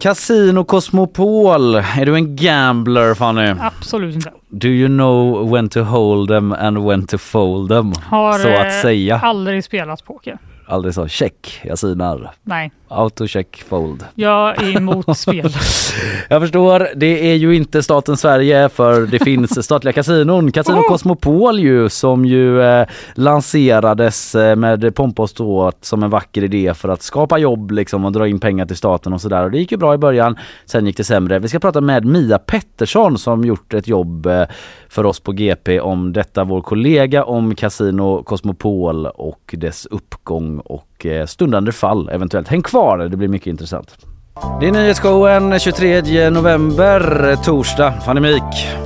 Casino Cosmopol. Är du en gambler Fanny? Absolut inte. Do you know when to hold them and when to fold them? Har så att eh, säga. aldrig spelat poker. Aldrig så. Check, jag synar. Nej, Autocheck fold. jag är emot spel. Jag förstår, det är ju inte staten Sverige för det finns statliga kasinon. Casino Oh! Cosmopol ju som ju eh, lanserades eh, med pompa och ståt som en vacker idé för att skapa jobb liksom och dra in pengar till staten och sådär. Och det gick ju bra i början, sen gick det sämre. Vi ska prata med Mia Pettersson som gjort ett jobb eh, för oss på GP om detta. Vår kollega om Casino Cosmopol och dess uppgång och och eh, stundande fall eventuellt. Häng kvar, det blir mycket intressant. Det är nyhetsshowen 23 november, torsdag. Fanny Mik.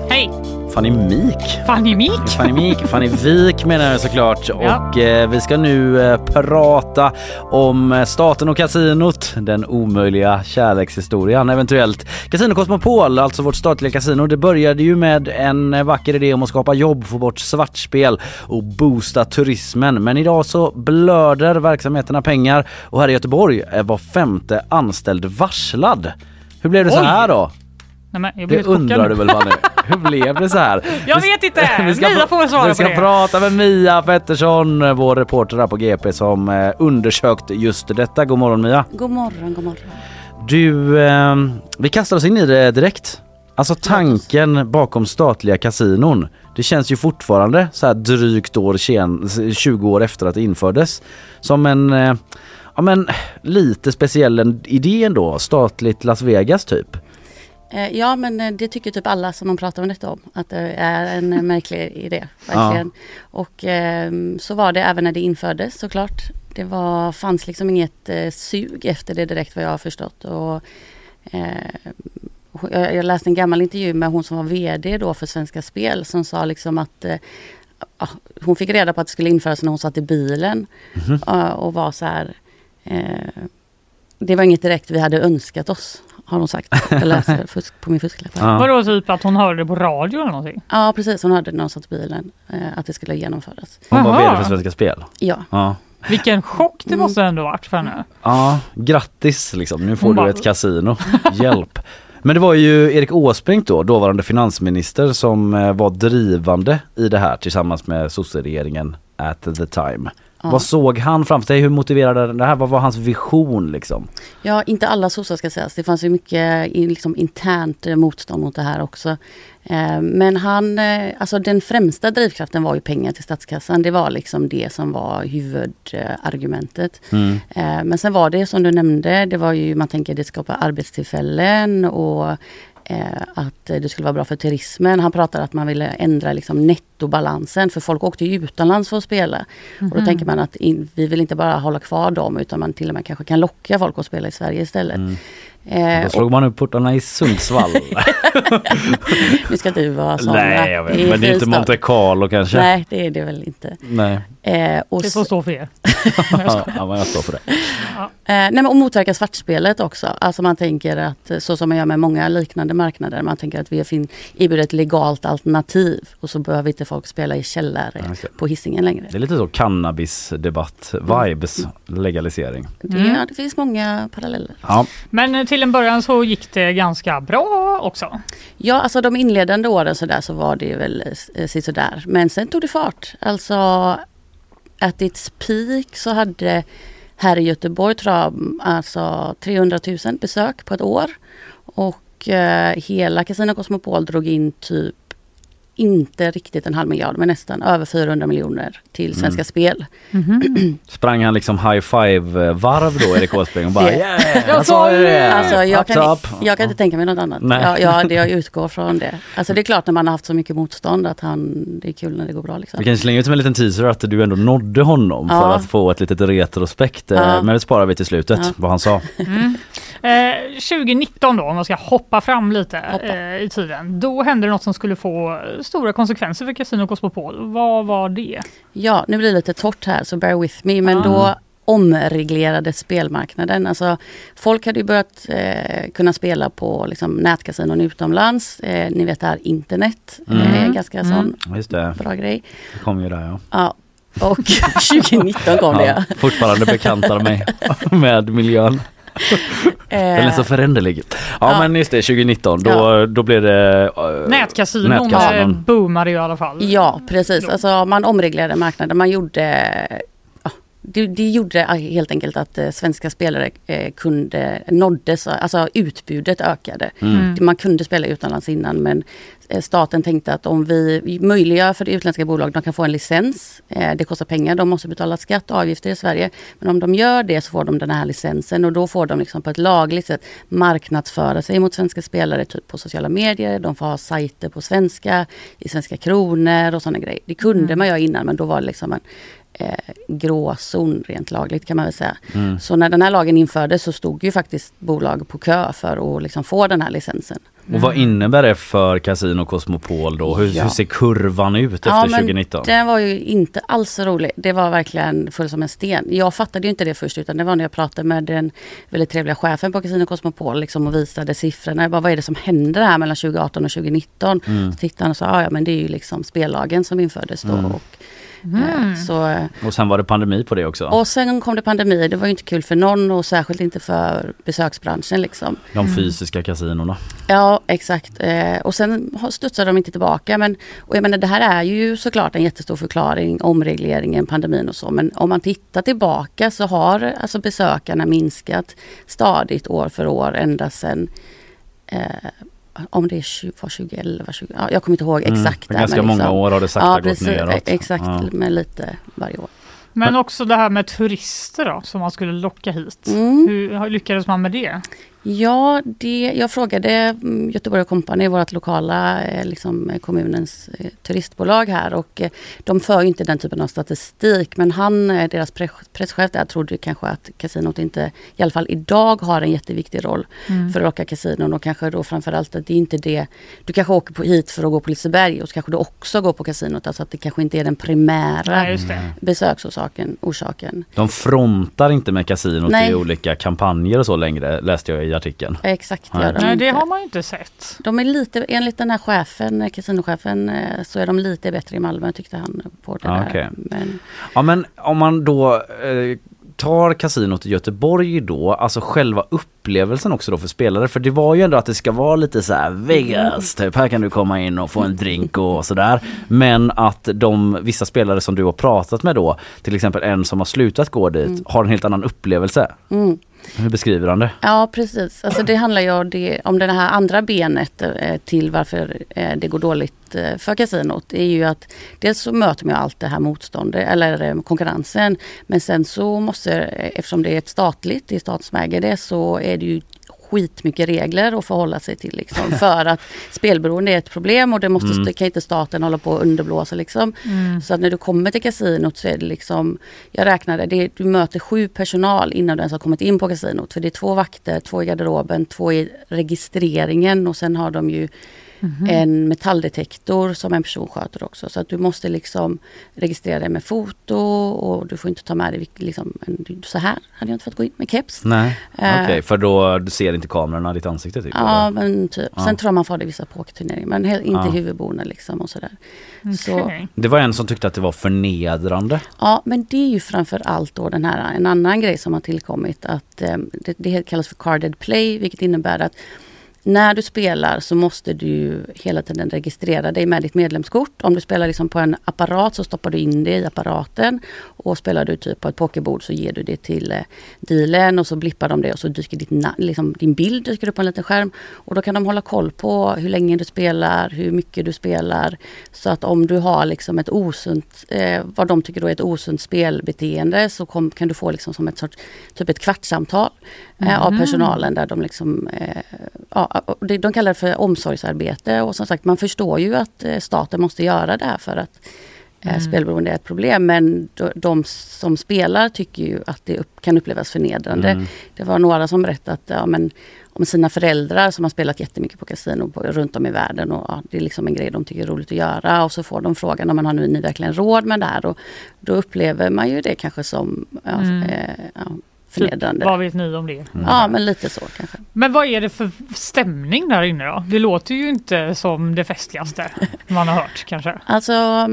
Hej! Fanny Mik? Fanny Mik? Fanny Mik, Fanny Vik menar jag såklart. Ja. Och eh, vi ska nu eh, prata om eh, staten och kasinot. Den omöjliga kärlekshistorien eventuellt. Casino Cosmopol, alltså vårt statliga kasino, det började ju med en eh, vacker idé om att skapa jobb, få bort svartspel och boosta turismen. Men idag så blöder verksamheterna pengar och här i Göteborg är var femte anställd varslad. Hur blev det så Oj. här då? Nej, men jag Det blir helt chockad undrar du väl Fanny? Hur blev det så här? Jag Vi- vet inte! vi ska Mia får svara Vi på ska det. prata med Mia Pettersson, vår reporter här på GP som eh, undersökt just detta. God morgon Mia. God morgon, god morgon. Du, eh, vi kastar oss in i det direkt. Alltså tanken bakom statliga kasinon. Det känns ju fortfarande så här drygt år sen, 20 år efter att det infördes. Som en, eh, ja men lite speciell en idé ändå. Statligt Las Vegas typ. Eh, Ja men eh, det tycker typ alla som man pratar om detta om. Att det är en eh, märklig idé. Verkligen. Och ehm, så var det även när det infördes såklart. Det var, fanns liksom inget sug efter det direkt vad jag har förstått. Och, jag, läste en gammal intervju med hon som var VD då för Svenska Spel som sa liksom att ja, hon fick reda på att det skulle införas när hon satt i bilen. eh, och var så här det var inget direkt vi hade önskat oss, har hon sagt. Jag läser fusk, på min fusklapp. Ja. Vadå typ att hon hörde det på radio eller någonting? Ja, precis. Hon hörde när hon satt i bilen eh, att det skulle genomföras. Hon var. VD för Svenska Spel. Ja. Ja. Vilken chock Mm. det måste ändå varit för henne. Ja, grattis liksom. Nu får Hon du bara- ett kasino. Hjälp. Men det var ju Erik Åsbrink då, dåvarande finansminister, som eh, var drivande i det här tillsammans med sosseregeringen at the time. Ja. Vad såg han framför sig? Hur motiverade det här? Vad var hans vision liksom? Ja, inte alla sossar ska sägas. Det fanns ju mycket liksom, internt eh, motstånd mot det här också. Eh, men han, eh, alltså den främsta drivkraften var ju pengar till statskassan. Det var liksom det som var huvudargumentet. Mm. Men sen var det som du nämnde, det var ju, man tänker det skapar arbetstillfällen och att eh, det skulle vara bra för turismen. Han pratade att man ville ändra liksom nettobalansen för folk åkte ju utomlands för att spela. Och då Mhm. tänker man att in, vi vill inte bara hålla kvar dem utan man till och med kanske kan locka folk att spela i Sverige istället. Mm. Eh, Då och, slog man upp portarna i Sundsvall. nu ska du vara sån. Nej jag vet, men det är inte. Monte Carlo kanske. Nej, det är det väl inte. Nej. Eh, och Det får så- stå för er. ja, men jag står för det. Eh, nej, men och motverka svartspelet också. Alltså man tänker att, så som man gör med många liknande marknader, man tänker att vi erbjuder ett legalt alternativ och så behöver inte folk spela i källare Ja, på hissingen längre. Det är lite så cannabisdebatt-vibes, legalisering. Det, Mm. ja, det finns många paralleller. Ja. Men eh, till en början så gick det ganska bra också. Ja, alltså de inledande åren så där så var det väl eh, sådär. Men sen tog det fart. Alltså at its peak så hade här i Göteborg tror jag alltså 300 000 besök på ett år. Och eh, hela Casino Cosmopol drog in typ inte riktigt en halv miljard, men nästan över 400 miljoner till Svenska Mm. Spel. Sprang han liksom high five varv då Erik Åsbrink och bara Det- yeah! Jag sa ju det! Alltså, jag, kan, top. jag kan inte tänka mig något annat. Nej. Ja, ja, det jag utgår från det. Alltså det är klart när man har haft så mycket motstånd att han, det är kul när det går bra. Liksom. Vi kan slänga ut som en liten teaser att du ändå nådde honom för Ja. att få ett litet retrospekt. eh, Ja. Men det sparar vi till slutet, Ja. vad han sa. Mm. Eh, 2019 då, om man ska hoppa fram lite eh, i tiden. Då hände det något som skulle få stora konsekvenser för Casino Cosmopol. Vad var det? Ja, nu blir det lite torrt här så bear with me. Men Ja. då omreglerades spelmarknaden. Alltså, folk hade ju börjat eh, kunna spela på liksom, nätkasinon utomlands. Eh, ni vet det här internet. Mm. Eh, ganska sån Just det, bra grej. det kom ju där ja. Ja, och 2019 kom det. ja fortfarande bekantar mig med miljön. Den är så Eh, föränderlig. Ja, Ja. men just det, 2019 då, Ja. då blev det uh, Nätkasinon, nätkasinon. eh, boomade i alla fall. Ja, precis. Alltså, man omreglerade marknaden. Man gjorde... Det, det gjorde helt enkelt att eh, svenska spelare eh, kunde nåddes, alltså utbudet ökade. Mm. Man kunde spela utomlands innan men eh, staten tänkte att om vi möjliggör för det utländska bolag, de kan få en licens. Det kostar pengar, de måste betala skatt och avgifter i Sverige. Men om de gör det så får de den här licensen och då får de liksom på ett lagligt sätt marknadsföra sig mot svenska spelare typ på sociala medier. De får ha sajter på svenska, i svenska kronor och sådana grejer. Det kunde Mm. man göra innan men då var det liksom en eh, gråzon rent lagligt kan man väl säga. Mm. Så när den här lagen infördes så stod ju faktiskt bolag på kö för att liksom få den här licensen. Och vad innebär det för Casino Cosmopol då? Hur, Ja. hur ser kurvan ut efter 2019? Den var ju inte alls så rolig. Det var verkligen full som en sten. Jag fattade ju inte det först utan det var när jag pratade med den väldigt trevliga chefen på Casino Cosmopol liksom, och visade siffrorna. Jag bara, vad är det som händer här mellan 2018 och 2019? Mm. Så tittade han och sa, "Ah, ja men det är ju liksom spellagen som infördes då. Mm. Och, eh, så, eh, Och sen var det pandemi på det också. och sen kom det pandemi. Det var ju inte kul för någon och särskilt inte för besöksbranschen liksom. De fysiska kasinona. Ja, exakt. Eh, och sen har- studsade de inte tillbaka. Men, och jag menar, det här är ju såklart en jättestor förklaring, omregleringen, pandemin och så. Men om man tittar tillbaka så har alltså besökarna minskat stadigt år för år ända sedan eh, om det är 20, var 2011, 20, ja, jag kommer inte ihåg Mm, exakt. där, ganska men många år har det sakta ja, gått precis, neråt. Exakt, Ja. men lite varje år. Men också det här med turister då, som man skulle locka hit. Mm. Hur lyckades man med det? Ja, det, jag frågade mm, Göteborg Company, vårt lokala eh, liksom, kommunens eh, turistbolag här och eh, de för ju inte den typen av statistik men han, deras press- presschef där, trodde kanske att kasinot inte, i alla fall idag, har en jätteviktig roll Mm. för att locka kasinon och kanske då framförallt att det är inte det, du kanske åker på hit för att gå på Liseberg och så kanske du också går på kasinot, alltså att det kanske inte är den primära det. besöksorsaken, orsaken. De frontar inte med kasinot Nej. i olika kampanjer och så längre läste jag i artikeln. Exakt, Nej. de Nej, det har man ju inte sett. De är lite, enligt den här chefen, eh, kasinochefen, eh, så är de lite bättre i Malmö tyckte han på det Ja, där. okej. Men, Ja men om man då eh, tar kasinot i Göteborg då, alltså själva upplevelsen också då för spelare. För det var ju ändå att det ska vara lite så här Vegas, typ här kan du komma in och få en drink och sådär. Men att de, vissa spelare som du har pratat med då, till exempel en som har slutat gå dit, Mm. har en helt annan upplevelse. mm. Hur beskriver han det? Ja precis, alltså det handlar ju om det, om det här andra benet eh, till varför eh, det går dåligt eh, för kasinot. Det är ju att dels så möter man ju allt det här motståndet eller konkurrensen. Men sen så måste, eftersom det är ett statligt, det är staten som äger det, så är det ju skitmycket regler att förhålla sig till. Liksom, för att spelberoende är ett problem och det måste, Mm. det kan inte staten hålla på och underblåsa. Liksom. Mm. Så att när du kommer till kasinot så är det liksom, jag räknade, det, du möter sju personal innan du ens har kommit in på kasinot. För det är två vakter, två i garderoben, två i registreringen och sen har de ju Mhm. en metalldetektor som en person sköter också. Så att du måste liksom registrera dig med foto och du får inte ta med dig liksom, en, så här hade jag inte fått gå in med keps. Nej, Eh, okej för då du ser inte kamerorna ditt ansikte typ? Ja eller? men typ. Ja. Sen tror jag man får det i vissa pokerturneringar men inte Ja. huvudboende liksom och sådär. Så, Okej. Det var en som tyckte att det var förnedrande. Ja, men det är ju framför allt då den här, en annan grej som har tillkommit att eh, det, det kallas för carded play, vilket innebär att när du spelar så måste du hela tiden registrera dig med ditt medlemskort. Om du spelar liksom på en apparat så stoppar du in det i apparaten. Och spelar du typ på ett pokerbord så ger du det till eh, dealen och så blippar de det och så dyker ditt liksom, din bild dyker upp på en liten skärm. Och då kan de hålla koll på hur länge du spelar, hur mycket du spelar. Så att om du har liksom ett osunt, eh, vad de tycker då är ett osunt spelbeteende så kom, kan du få liksom som ett sorts, typ ett kvartssamtal eh, av Mhm. personalen där de liksom eh, ja, de kallar det för omsorgsarbete och som sagt man förstår ju att eh, staten måste göra det här för att eh, Mm. spelberoende är ett problem. Men de, som spelar tycker ju att det kan upplevas förnedrande. Mm. Det var några som berättade att, ja, men, om sina föräldrar som har spelat jättemycket på kasino på, runt om i världen. Och, ja, det är liksom en grej de tycker är roligt att göra. Och så får de frågan om man har nu ni verkligen råd med det här. Och då upplever man ju det kanske som ja, Mm. eh, ja, förnedrande. Typ, vad vet ni om det? Ja men lite så kanske. Men vad är det för stämning där inne då? Det låter ju inte som det festligaste man har hört kanske. Alltså,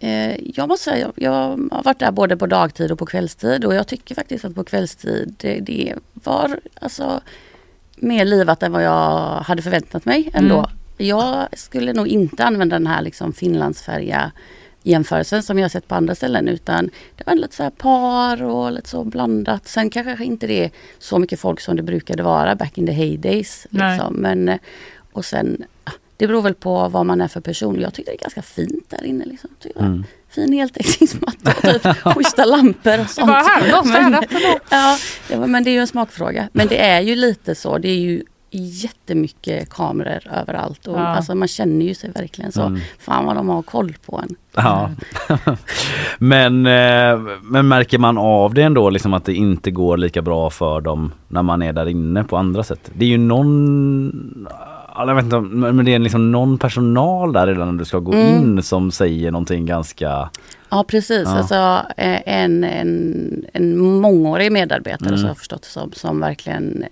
eh, jag måste säga, jag, jag har varit där både på dagtid och på kvällstid och jag tycker faktiskt att på kvällstid det, det var alltså mer livat än vad jag hade förväntat mig ändå. Mm. Jag skulle nog inte använda den här liksom Finlandsfärja jämförelsen som jag har sett på andra ställen utan det var lite så här par och lite så blandat. Sen kanske inte det är så mycket folk som det brukade vara back in the heydays. Liksom. Men, eh, och sen, ah, det beror väl på vad man är för person. Jag tyckte det är ganska fint där inne. Liksom. Mm. Fin heltäckningsmatta och typ schyssta lampor och sånt. bara, här, de städar men, ja, det var- men det är ju en smakfråga. Men det är ju lite så. Det är ju jättemycket kameror överallt. Och, Ja. alltså, man känner ju sig verkligen så. Mm. Fan vad de har koll på en. Ja. men, eh, men märker man av det ändå liksom att det inte går lika bra för dem när man är där inne på andra sätt? Det är ju någon ja, jag vet inte, men det är liksom någon personal där redan när du ska gå Mm. in som säger någonting ganska Ja precis, Ja. alltså eh, en, en, en mångårig medarbetare Mm. så har jag förstått det som, som verkligen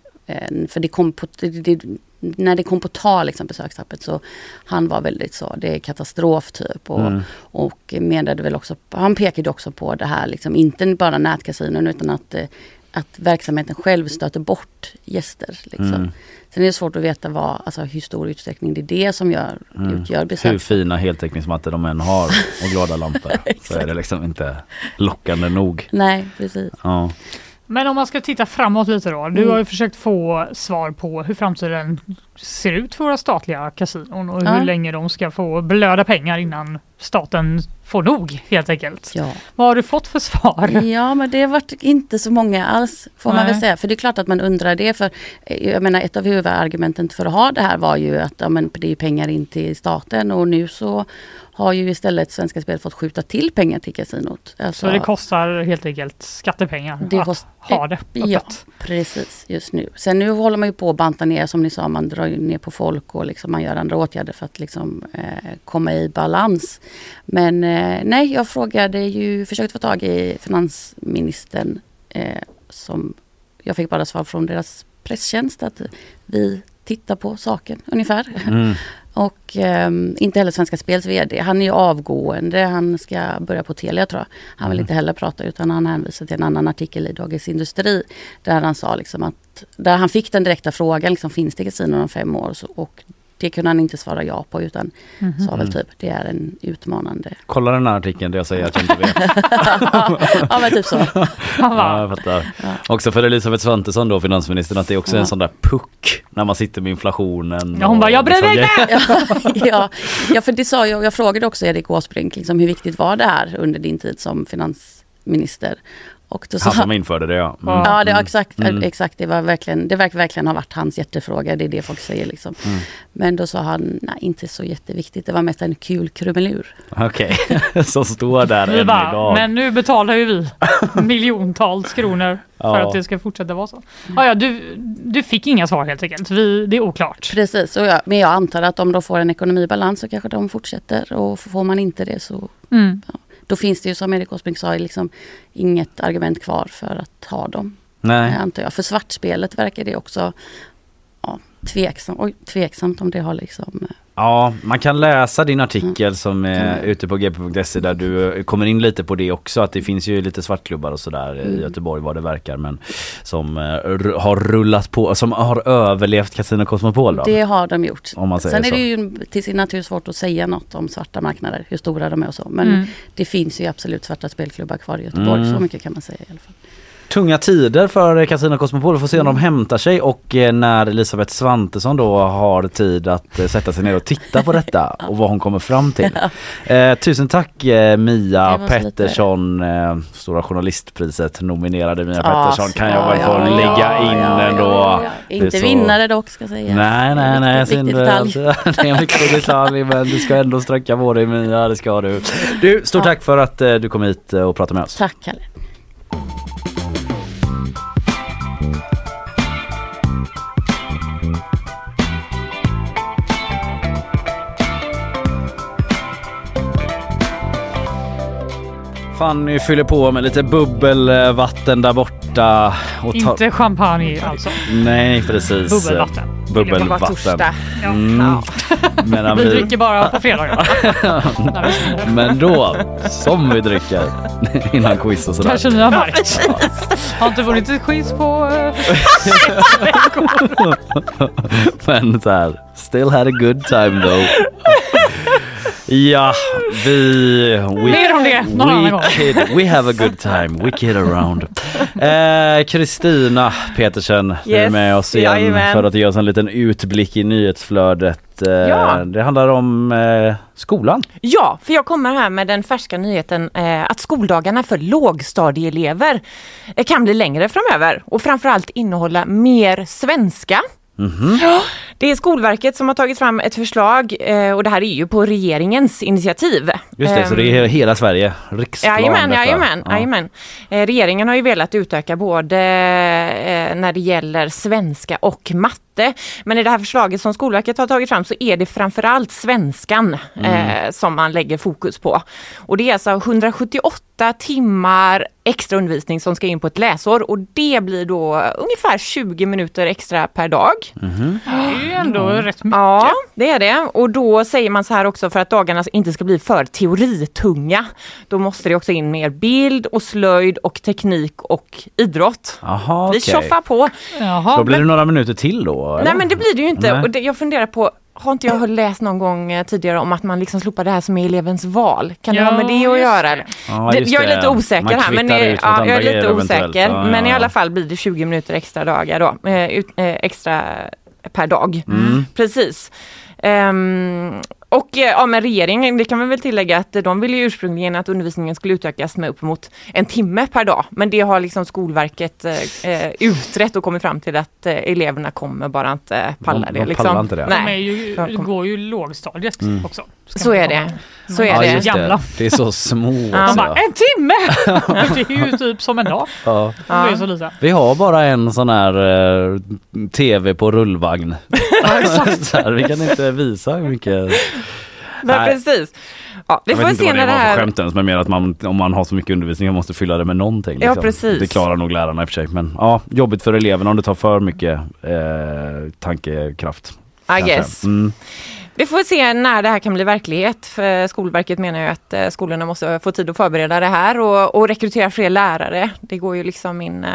för det kom på, det, när det kom på tal liksom besökstappet så han var väldigt så, det är katastrof typ och, Mm. och menade väl också, han pekade också på det här liksom, inte bara nätkasinon utan att eh, att verksamheten själv stöter bort gäster. Liksom. Mm. Sen är det svårt att veta vad, alltså, hur stor utsträckning det är det som gör, Mm. utgör Hur besök. fina heltäckningsmattor de än har och glada lampor så är det liksom inte lockande nog. Nej, precis. Ja. Men om man ska titta framåt lite då. Du Mm. har ju försökt få svar på hur framtiden ser ut för våra statliga kasinon och Ja. hur länge de ska få blöda pengar innan staten får nog helt enkelt. Ja. Vad har du fått för svar? Ja men det har varit inte så många alls får man Nej. väl säga. För det är klart att man undrar det. För eh, jag menar ett av huvudargumenten för att ha det här var ju att ja, men det är pengar in till staten och nu så har ju istället Svenska Spel fått skjuta till pengar till kasinot. Alltså, Så det kostar helt enkelt skattepengar Det att kost- ha det öppet. Ja, precis just nu. Sen nu håller man ju på att banta ner som ni sa, man drar ju ner på folk och liksom man gör andra åtgärder för att liksom, eh, komma i balans. Men eh, nej, jag frågade ju, försökte få tag i finansministern eh, som jag fick bara svar från deras presstjänst att vi tittar på saken ungefär. Mm. Och ehm, inte heller Svenska Spels VD. Han är ju avgående. Han ska börja på Telia tror jag. Han vill Mm. inte heller prata utan han hänvisar till en annan artikel i Dagens Industri. Där han sa liksom att, där han fick den direkta frågan, liksom, finns det kasinon om fem år? Så, och det kunde han inte svara ja på utan Mhm. sa väl Mm. typ det är en utmanande. Kolla den här artikeln där jag säger att jag inte vet. ja men typ så. Ja, jag fattar. Också för Elisabeth Svantesson då, finansministern, att det är också Ja. en sån där puck när man sitter med inflationen. Ja, hon bara, "Jag bryr mig liksom inte!" ja, ja, för det sa jag. Jag frågade också Erik Åsbrink, liksom, hur viktigt var det här under din tid som finansminister? Och då Han som införde det ja. Mm. Ja, det, Mm. exakt, Mm. exakt. Det var verkligen, det verkar verkligen ha varit hans hjärtefråga. Det är det folk säger liksom. Mm. Men då sa han, nej inte så jätteviktigt. Det var mest en kul krumelur. Okej, som står där än bara, idag. men nu betalar ju vi miljontals kronor för Ja. att det ska fortsätta vara så. Ja, ja, du, du fick inga svar helt enkelt. Vi, det är oklart. Precis, och jag, men jag antar att om de får en ekonomibalans så kanske de fortsätter. Och får man inte det så Mm. Då finns det ju som Erik Åsbrink sa liksom inget argument kvar för att ha dem. Nej. Eh, Antar jag. För svartspelet verkar det också ja, tveksam, oj, tveksamt om det har liksom eh, Ja, man kan läsa din artikel som är ute på gp.se där du kommer in lite på det också att det finns ju lite svartklubbar och sådär i Göteborg vad det verkar men som eh, har rullat på, som har överlevt Casino Cosmopol då. Det har de gjort. Om man säger Sen är så. det ju till sin natur svårt att säga något om svarta marknader, hur stora de är och så. Men Mm. det finns ju absolut svarta spelklubbar kvar i Göteborg, Mm. så mycket kan man säga i alla fall. Tunga tider för Casino Cosmopol, vi får se om de hämtar sig och eh, när Elisabeth Svantesson då har tid att eh, sätta sig ner och titta på detta och vad hon kommer fram till. Eh, tusen tack eh, Mia. Pettersson, eh, Stora Journalistpriset nominerade Mia Ja, Pettersson kan jag ja, väl få ja, lägga ja, in ja, ändå. Inte så- vinnare dock ska sägas. Nej, nej, nej. Viktig, viktig synd, alltså. Det är en viktig detalj men du ska ändå sträcka på dig Mia, det ska du. Du, stort tack för att du kom hit och pratade med oss. Tack Kalle. Fanny fyller på med lite bubbelvatten där borta. Och ta- Inte champagne alltså. Nej precis. Bubbelvatten. Bubbelvatten. Ja. Mm. Medan Vi vi... dricker bara på fredagar. Men då, som vi dricker innan quiz och sådär. Kanske ni har märkt. Har inte vunnit ett quiz på eh, Men så här, still had a good time though. Ja, vi... We, Mer om det någon annan gång. we, kid, we have a good time, we kid around. Eh, Kristina Petersen, du är Yes, med oss igen jajamän. för att ge oss en liten utblick i nyhetsflödet. Eh, Ja. Det handlar om eh, skolan. Ja, för jag kommer här med den färska nyheten eh, att skoldagarna för lågstadieelever eh, kan bli längre framöver och framförallt innehålla mer svenska. Mhm. Ja, det är Skolverket som har tagit fram ett förslag eh, och det här är ju på regeringens initiativ. Just det, så det är hela Sverige, riksplan Jajamän, jajamän, Ja. jajamän. Eh, regeringen har ju velat utöka både eh, när det gäller svenska och matte. Men i det här förslaget som Skolverket har tagit fram så är det framförallt svenskan eh, som man lägger fokus på. Och det är alltså 178 timmar extra undervisning som ska in på ett läsår och det blir då ungefär 20 minuter extra per dag. Mhm. Det är ju ändå rätt mycket. Ja, det är det. Och då säger man så här också för att dagarna inte ska bli för teoritunga. Då måste det också in mer bild och slöjd och teknik och idrott. Jaha, Vi tjoffar på. Så då blir det några minuter till då? eller? Nej men det blir det ju inte. Nej. Och det, jag funderar på, har inte jag läst någon gång eh, tidigare om att man liksom slopar det här som är elevens val? Kan det Ja, ha med det att göra? det. Ja, Det- jag är lite osäker här. Men, ja, jag är lite osäker. Ja, men ja, i alla fall blir det 20 minuter extra dagar då. Eh, ut, eh, extra per dag. Mm. Precis. Ehm, och eh, ja, men regeringen, det kan man väl tillägga att de ville ju ursprungligen att undervisningen skulle utökas med uppemot en timme per dag. Men det har liksom Skolverket eh, eh, utrett och kommit fram till att eh, eleverna kommer bara inte palla De- det. de liksom. pallar inte det. De är Nej. ju, Jag kommer- går ju lågstadiet Mm. också. Så är det. Så är Ja, det. Gamla. det. Är så små. Ja. De bara, en timme! det är ju typ som en dag. Ja. Lite. Vi har bara en sån här eh, tv på rullvagn. så här, vi kan inte visa hur mycket. Men Nej. precis. Ja, vi jag får vet inte se vad det det var för här... skämt ens men mer att man, om man har så mycket undervisning man måste fylla det med någonting. Ja, liksom. precis. Det klarar nog lärarna i och för sig men ja, jobbigt för eleverna om det tar för mycket eh, tankekraft. I kanske. guess. Mm. Vi får se när det här kan bli verklighet. För Skolverket menar ju att eh, skolorna måste få tid att förbereda det här och, och rekrytera fler lärare. Det går ju liksom in eh,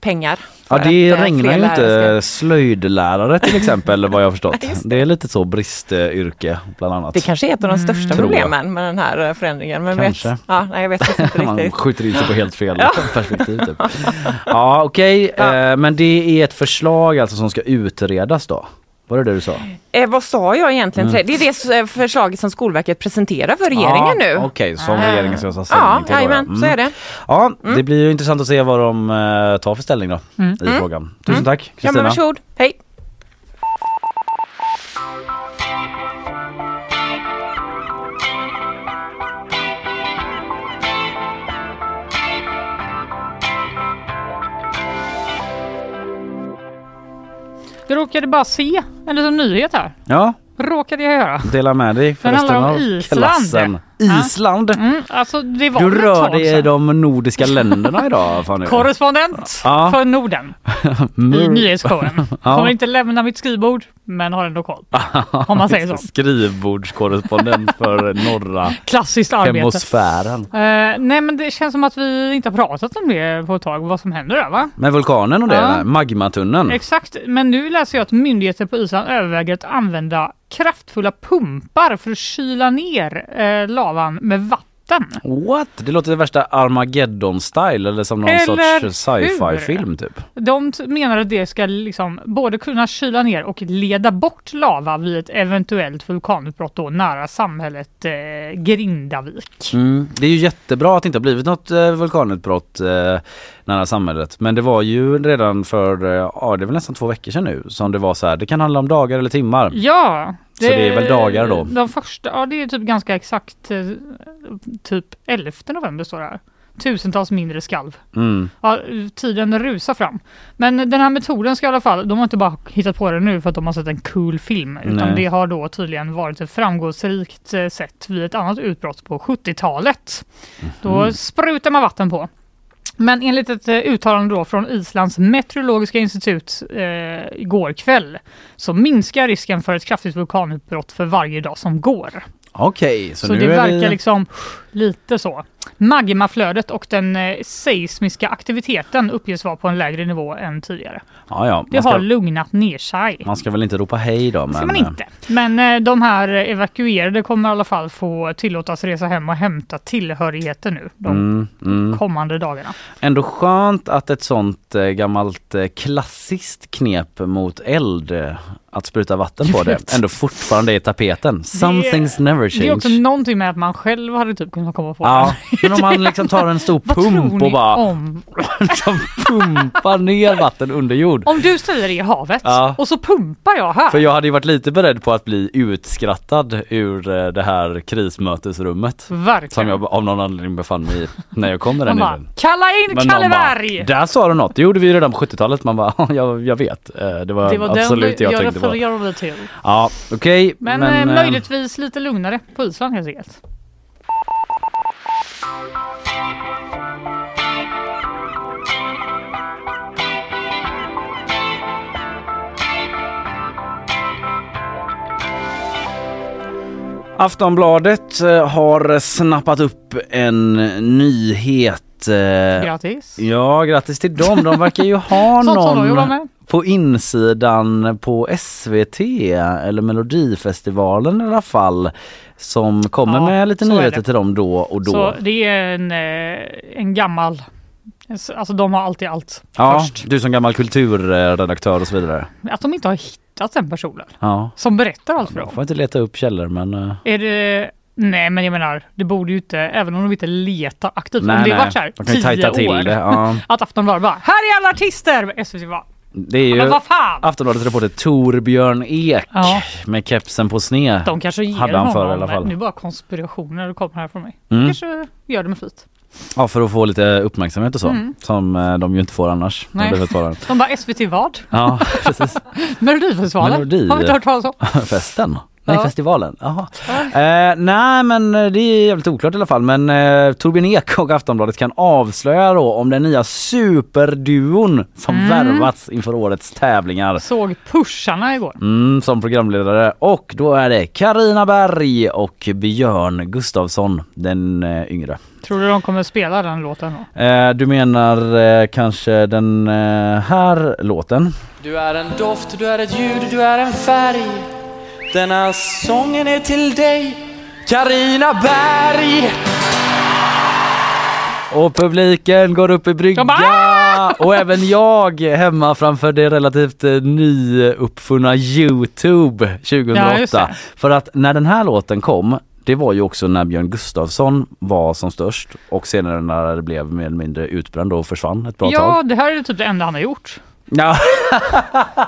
pengar. Ja det eh, regnar ju inte slöjdlärare till exempel vad jag har förstått. Just det. är lite så bristyrke bland annat. Det kanske är ett av de största Tror jag. problemen med den här förändringen. Men Kanske. Vet, ja, nej, jag vet inte Man skjuter in sig på helt fel Ja. perspektiv. Typ. Ja okej, eh, men det är ett förslag alltså som ska utredas då? Var det det du sa? Eh, vad sa jag egentligen? Mm. Det är det eh, förslaget som Skolverket presenterar för regeringen ja, nu. Okej, som Ah. regeringen ska ta ställning Ja, till. då, jajamän, så är det. Ja, det blir ju intressant att se vad de eh, tar för ställning då Mm. i Mm. frågan. Tusen tack Ja, Kristina. varsågod. Hej! Jag råkade bara se en liten nyhet här. Ja, Råkade jag göra. dela med dig för Den handlar resten om av Island. klassen. Island. Mm, alltså det var Du väl ett rör tag dig i sedan. de nordiska länderna idag Fanny. Korrespondent Ja. för Norden i Mm. nyhetsshowen. Kommer inte lämna mitt skrivbord men har ändå koll. Om man säger så. Skrivbordskorrespondent för norra Klassiskt arbete. hemosfären. Eh, nej men det känns som att vi inte har pratat om det på ett tag, vad som händer där va? Med vulkanen och det, Ja. magmatunneln. Exakt, men nu läser jag att myndigheter på Island överväger att använda kraftfulla pumpar för att kyla ner eh, lavan med vatten. What? Det låter det värsta Armageddon-style eller som någon Eller sorts sci-fi-film typ. De menar att det ska liksom både kunna kyla ner och leda bort lava vid ett eventuellt vulkanutbrott då nära samhället eh, Grindavik. Mm. Det är ju jättebra att det inte har blivit något eh, vulkanutbrott eh, nära samhället. Men det var ju redan för, eh, ja det är väl nästan två veckor sedan nu som det var så här. Det kan handla om dagar eller timmar. Ja! Så det är väl dagar då? De första, ja det är typ ganska exakt eh, typ 11 november står det här. Tusentals mindre skalv. Mm. Ja, tiden rusar fram. Men den här metoden ska i alla fall, de har inte bara hittat på det nu för att de har sett en cool film. Utan Nej. det har då tydligen varit ett framgångsrikt eh, sätt vid ett annat utbrott på 70-talet. Då Mhm. sprutar man vatten på. Men enligt ett eh, uttalande då från Islands meteorologiska institut eh, igår kväll så minskar risken för ett kraftigt vulkanutbrott för varje dag som går. Okej, så, Så, nu det är verkar vi... liksom lite så. Magmaflödet och den eh, seismiska aktiviteten uppges vara på en lägre nivå än tidigare. Ja, ja. Det ska, har lugnat ner sig. man ska väl inte ropa hej då Det ska men... man inte. Men eh, de här evakuerade kommer i alla fall få tillåtas resa hem och hämta tillhörigheter nu de Mm, mm. kommande dagarna. Ändå skönt att ett sånt eh, gammalt eh, klassiskt knep mot eld, eh, att spruta vatten på det, ändå fortfarande är i tapeten. Some Det- things never change. Det är också någonting med att man själv hade typ kunnat komma på Ja. men om man liksom tar en stor Vad tror pump ni och bara om? liksom pumpar ner vatten under jord. Om du ställer dig i havet Ja. och så pumpar jag här. För jag hade ju varit lite beredd på att bli utskrattad ur eh, det här krismötesrummet. Verkligen. Som jag av någon anledning befann mig i när jag kom med Man den bara, idén. kalla in Men Kalle någon bara, Berg! Där sa du något, det gjorde vi ju redan på 70-talet. Man bara, jag, jag vet. Eh, Det var, Det var absolut det den jag jag tänkte på. refererade till. Ja, okej. Men, men eh, eh, möjligtvis lite lugnare på Island helt enkelt. Aftonbladet eh, har snappat upp en nyhet. eh, Grattis! Ja, grattis till dem. De verkar ju ha Sånt som de jobbar någon med. På insidan på SVT eller Melodifestivalen i alla fall som kommer Ja, med lite nyheter till dem då och då. Så det är en, eh, en gammal... Alltså de har alltid allt ja, först. du som gammal kulturredaktör och så vidare. Att de inte har hittat den personen Ja, som berättar allt för jag dem. får inte leta upp källor men eh, Är det... Nej men jag menar, det borde ju inte, även om de inte letar aktivt, Nej, om det nej. varit såhär tio år. det, ja. Att Aftonbladet bara, här är alla artister! SVT bara, det är ju! Aftonbladets reporter Torbjörn Ek Ja. med kepsen på sned. De kanske ger Hade han honom, förr i alla fall. nu bara konspirationer kommer här från mig. Mm. Kanske gör det med flit. Ja för att få lite uppmärksamhet och så Mm. som eh, de ju inte får annars. Nej. De bara, SVT vad? Ja precis. Melodifestivalen? Melodi. Har vi inte hört talas om? Festen? Nej Ja. festivalen, jaha. Eh, nej men eh, det är jävligt oklart i alla fall men eh, Torbjörn Ek och Aftonbladet kan avslöja då om den nya superduon som Mm. värvats inför årets tävlingar. Såg pusharna igår. Mm, som programledare och då är det Karina Berg och Björn Gustafsson den eh, yngre. Tror du de kommer spela den låten då? Eh, du menar eh, kanske den eh, här låten? Du är en doft, du är ett ljud, du är en färg Denna sången är till dig Karina Berg Och publiken går upp i brygga och även jag hemma framför det relativt eh, nyuppfunna Youtube Ja, just 2008. det. För att när den här låten kom det var ju också när Björn Gustafsson var som störst och senare när det blev mer eller mindre utbränd och försvann ett bra Ja, tag. det här är typ det enda han har gjort. Ja.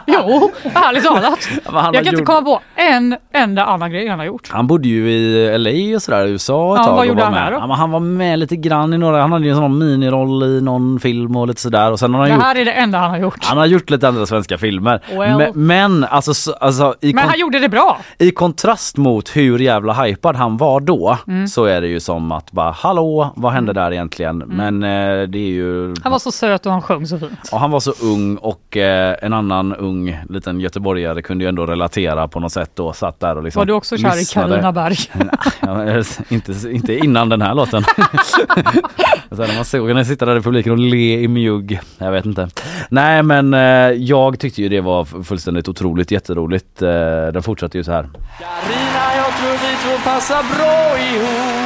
Jo, ärligt talat. Jag kan inte gjort- komma på en enda annan grej han har gjort. Han bodde ju i LA och sådär, USA ett Ja, tag. vad gjorde han där då? Ja, han var med lite grann i några, han hade ju en sån miniroll i någon film och lite sådär. Och sen har han Det gjort här är det enda han har gjort. han har gjort lite andra svenska filmer. Well. Men, men alltså, så- alltså i, Men han gjorde det bra. i kontrast mot hur jävla hypad han var då Mm. så är det ju som att bara hallå vad hände där egentligen? Men eh, det är ju Han var så söt och han sjöng så fint. och han var så ung och eh, en annan ung liten göteborgare kunde ju ändå relatera på något sätt då. Satt där och liksom Var du också kär i. Carina Berg? Inte, inte innan den här låten. Sen när man såg henne sitta där i publiken och le i mjugg. Jag vet inte. Nej men eh, jag tyckte ju det var fullständigt otroligt jätteroligt. Eh, den fortsatte ju så här. Carina, jag tror vi två passar bra ihop.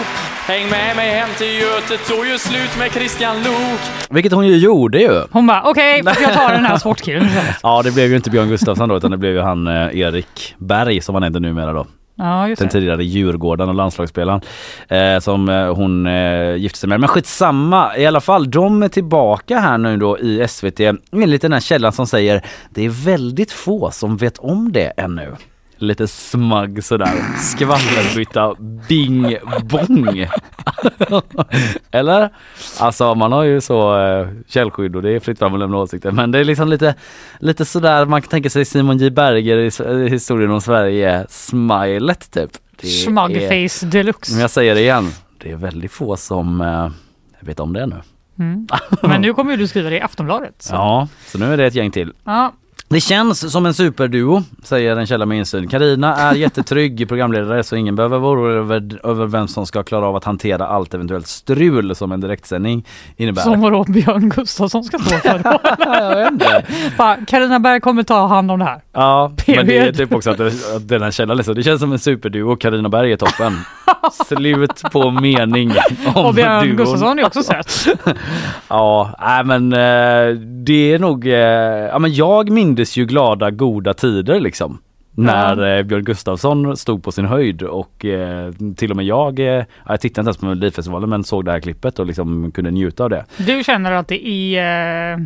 Häng med mig hem till Göte, tog ju slut med Christian Lok. Vilket hon ju gjorde ju. Hon bara okej, okay, jag tar den här sportkillen. Ja det blev ju inte Björn Gustafsson då utan det blev ju han eh, Erik Berg som han heter numera då. Ja, just Den tidigare Djurgården och landslagsspelaren eh, som eh, hon eh, gifte sig med. Men skitsamma i alla fall. De är tillbaka här nu då i SVT enligt den här källan som säger det är väldigt få som vet om det ännu. Lite smagg sådär. Skvallerbytta bing bong. Eller? Alltså man har ju så eh, källskydd och det är fritt fram att lämna åsikter. Men det är liksom lite, lite sådär man kan tänka sig Simon J Berger i, i historien om Sverige smilet typ. Schmugface deluxe. Men jag säger det igen. Det är väldigt få som eh, vet om det nu. Mm. Men nu kommer ju du skriva det i Aftonbladet. Så. Ja, så nu är det ett gäng till. Ja. Det känns som en superduo, säger en källa med insyn. Karina är jättetrygg programledare så ingen behöver vara orolig över, över vem som ska klara av att hantera allt eventuellt strul som en direktsändning innebär. Som vadå Björn Gustafsson ska stå för då? Carina Berg kommer ta hand om det här. Ja, men det är Period. typ också att, att den här källan liksom, det känns som en superduo. Karina Berg är toppen. Slut på mening om Och Björn duon. Gustafsson är också söt. Ja, nej men eh, det är nog, eh, ja men jag mindes ju glada goda tider liksom. När eh, Björn Gustafsson stod på sin höjd och eh, till och med jag, eh, ja, jag tittade inte ens på Melodifestivalen men såg det här klippet och liksom kunde njuta av det. Du känner att det är, eh,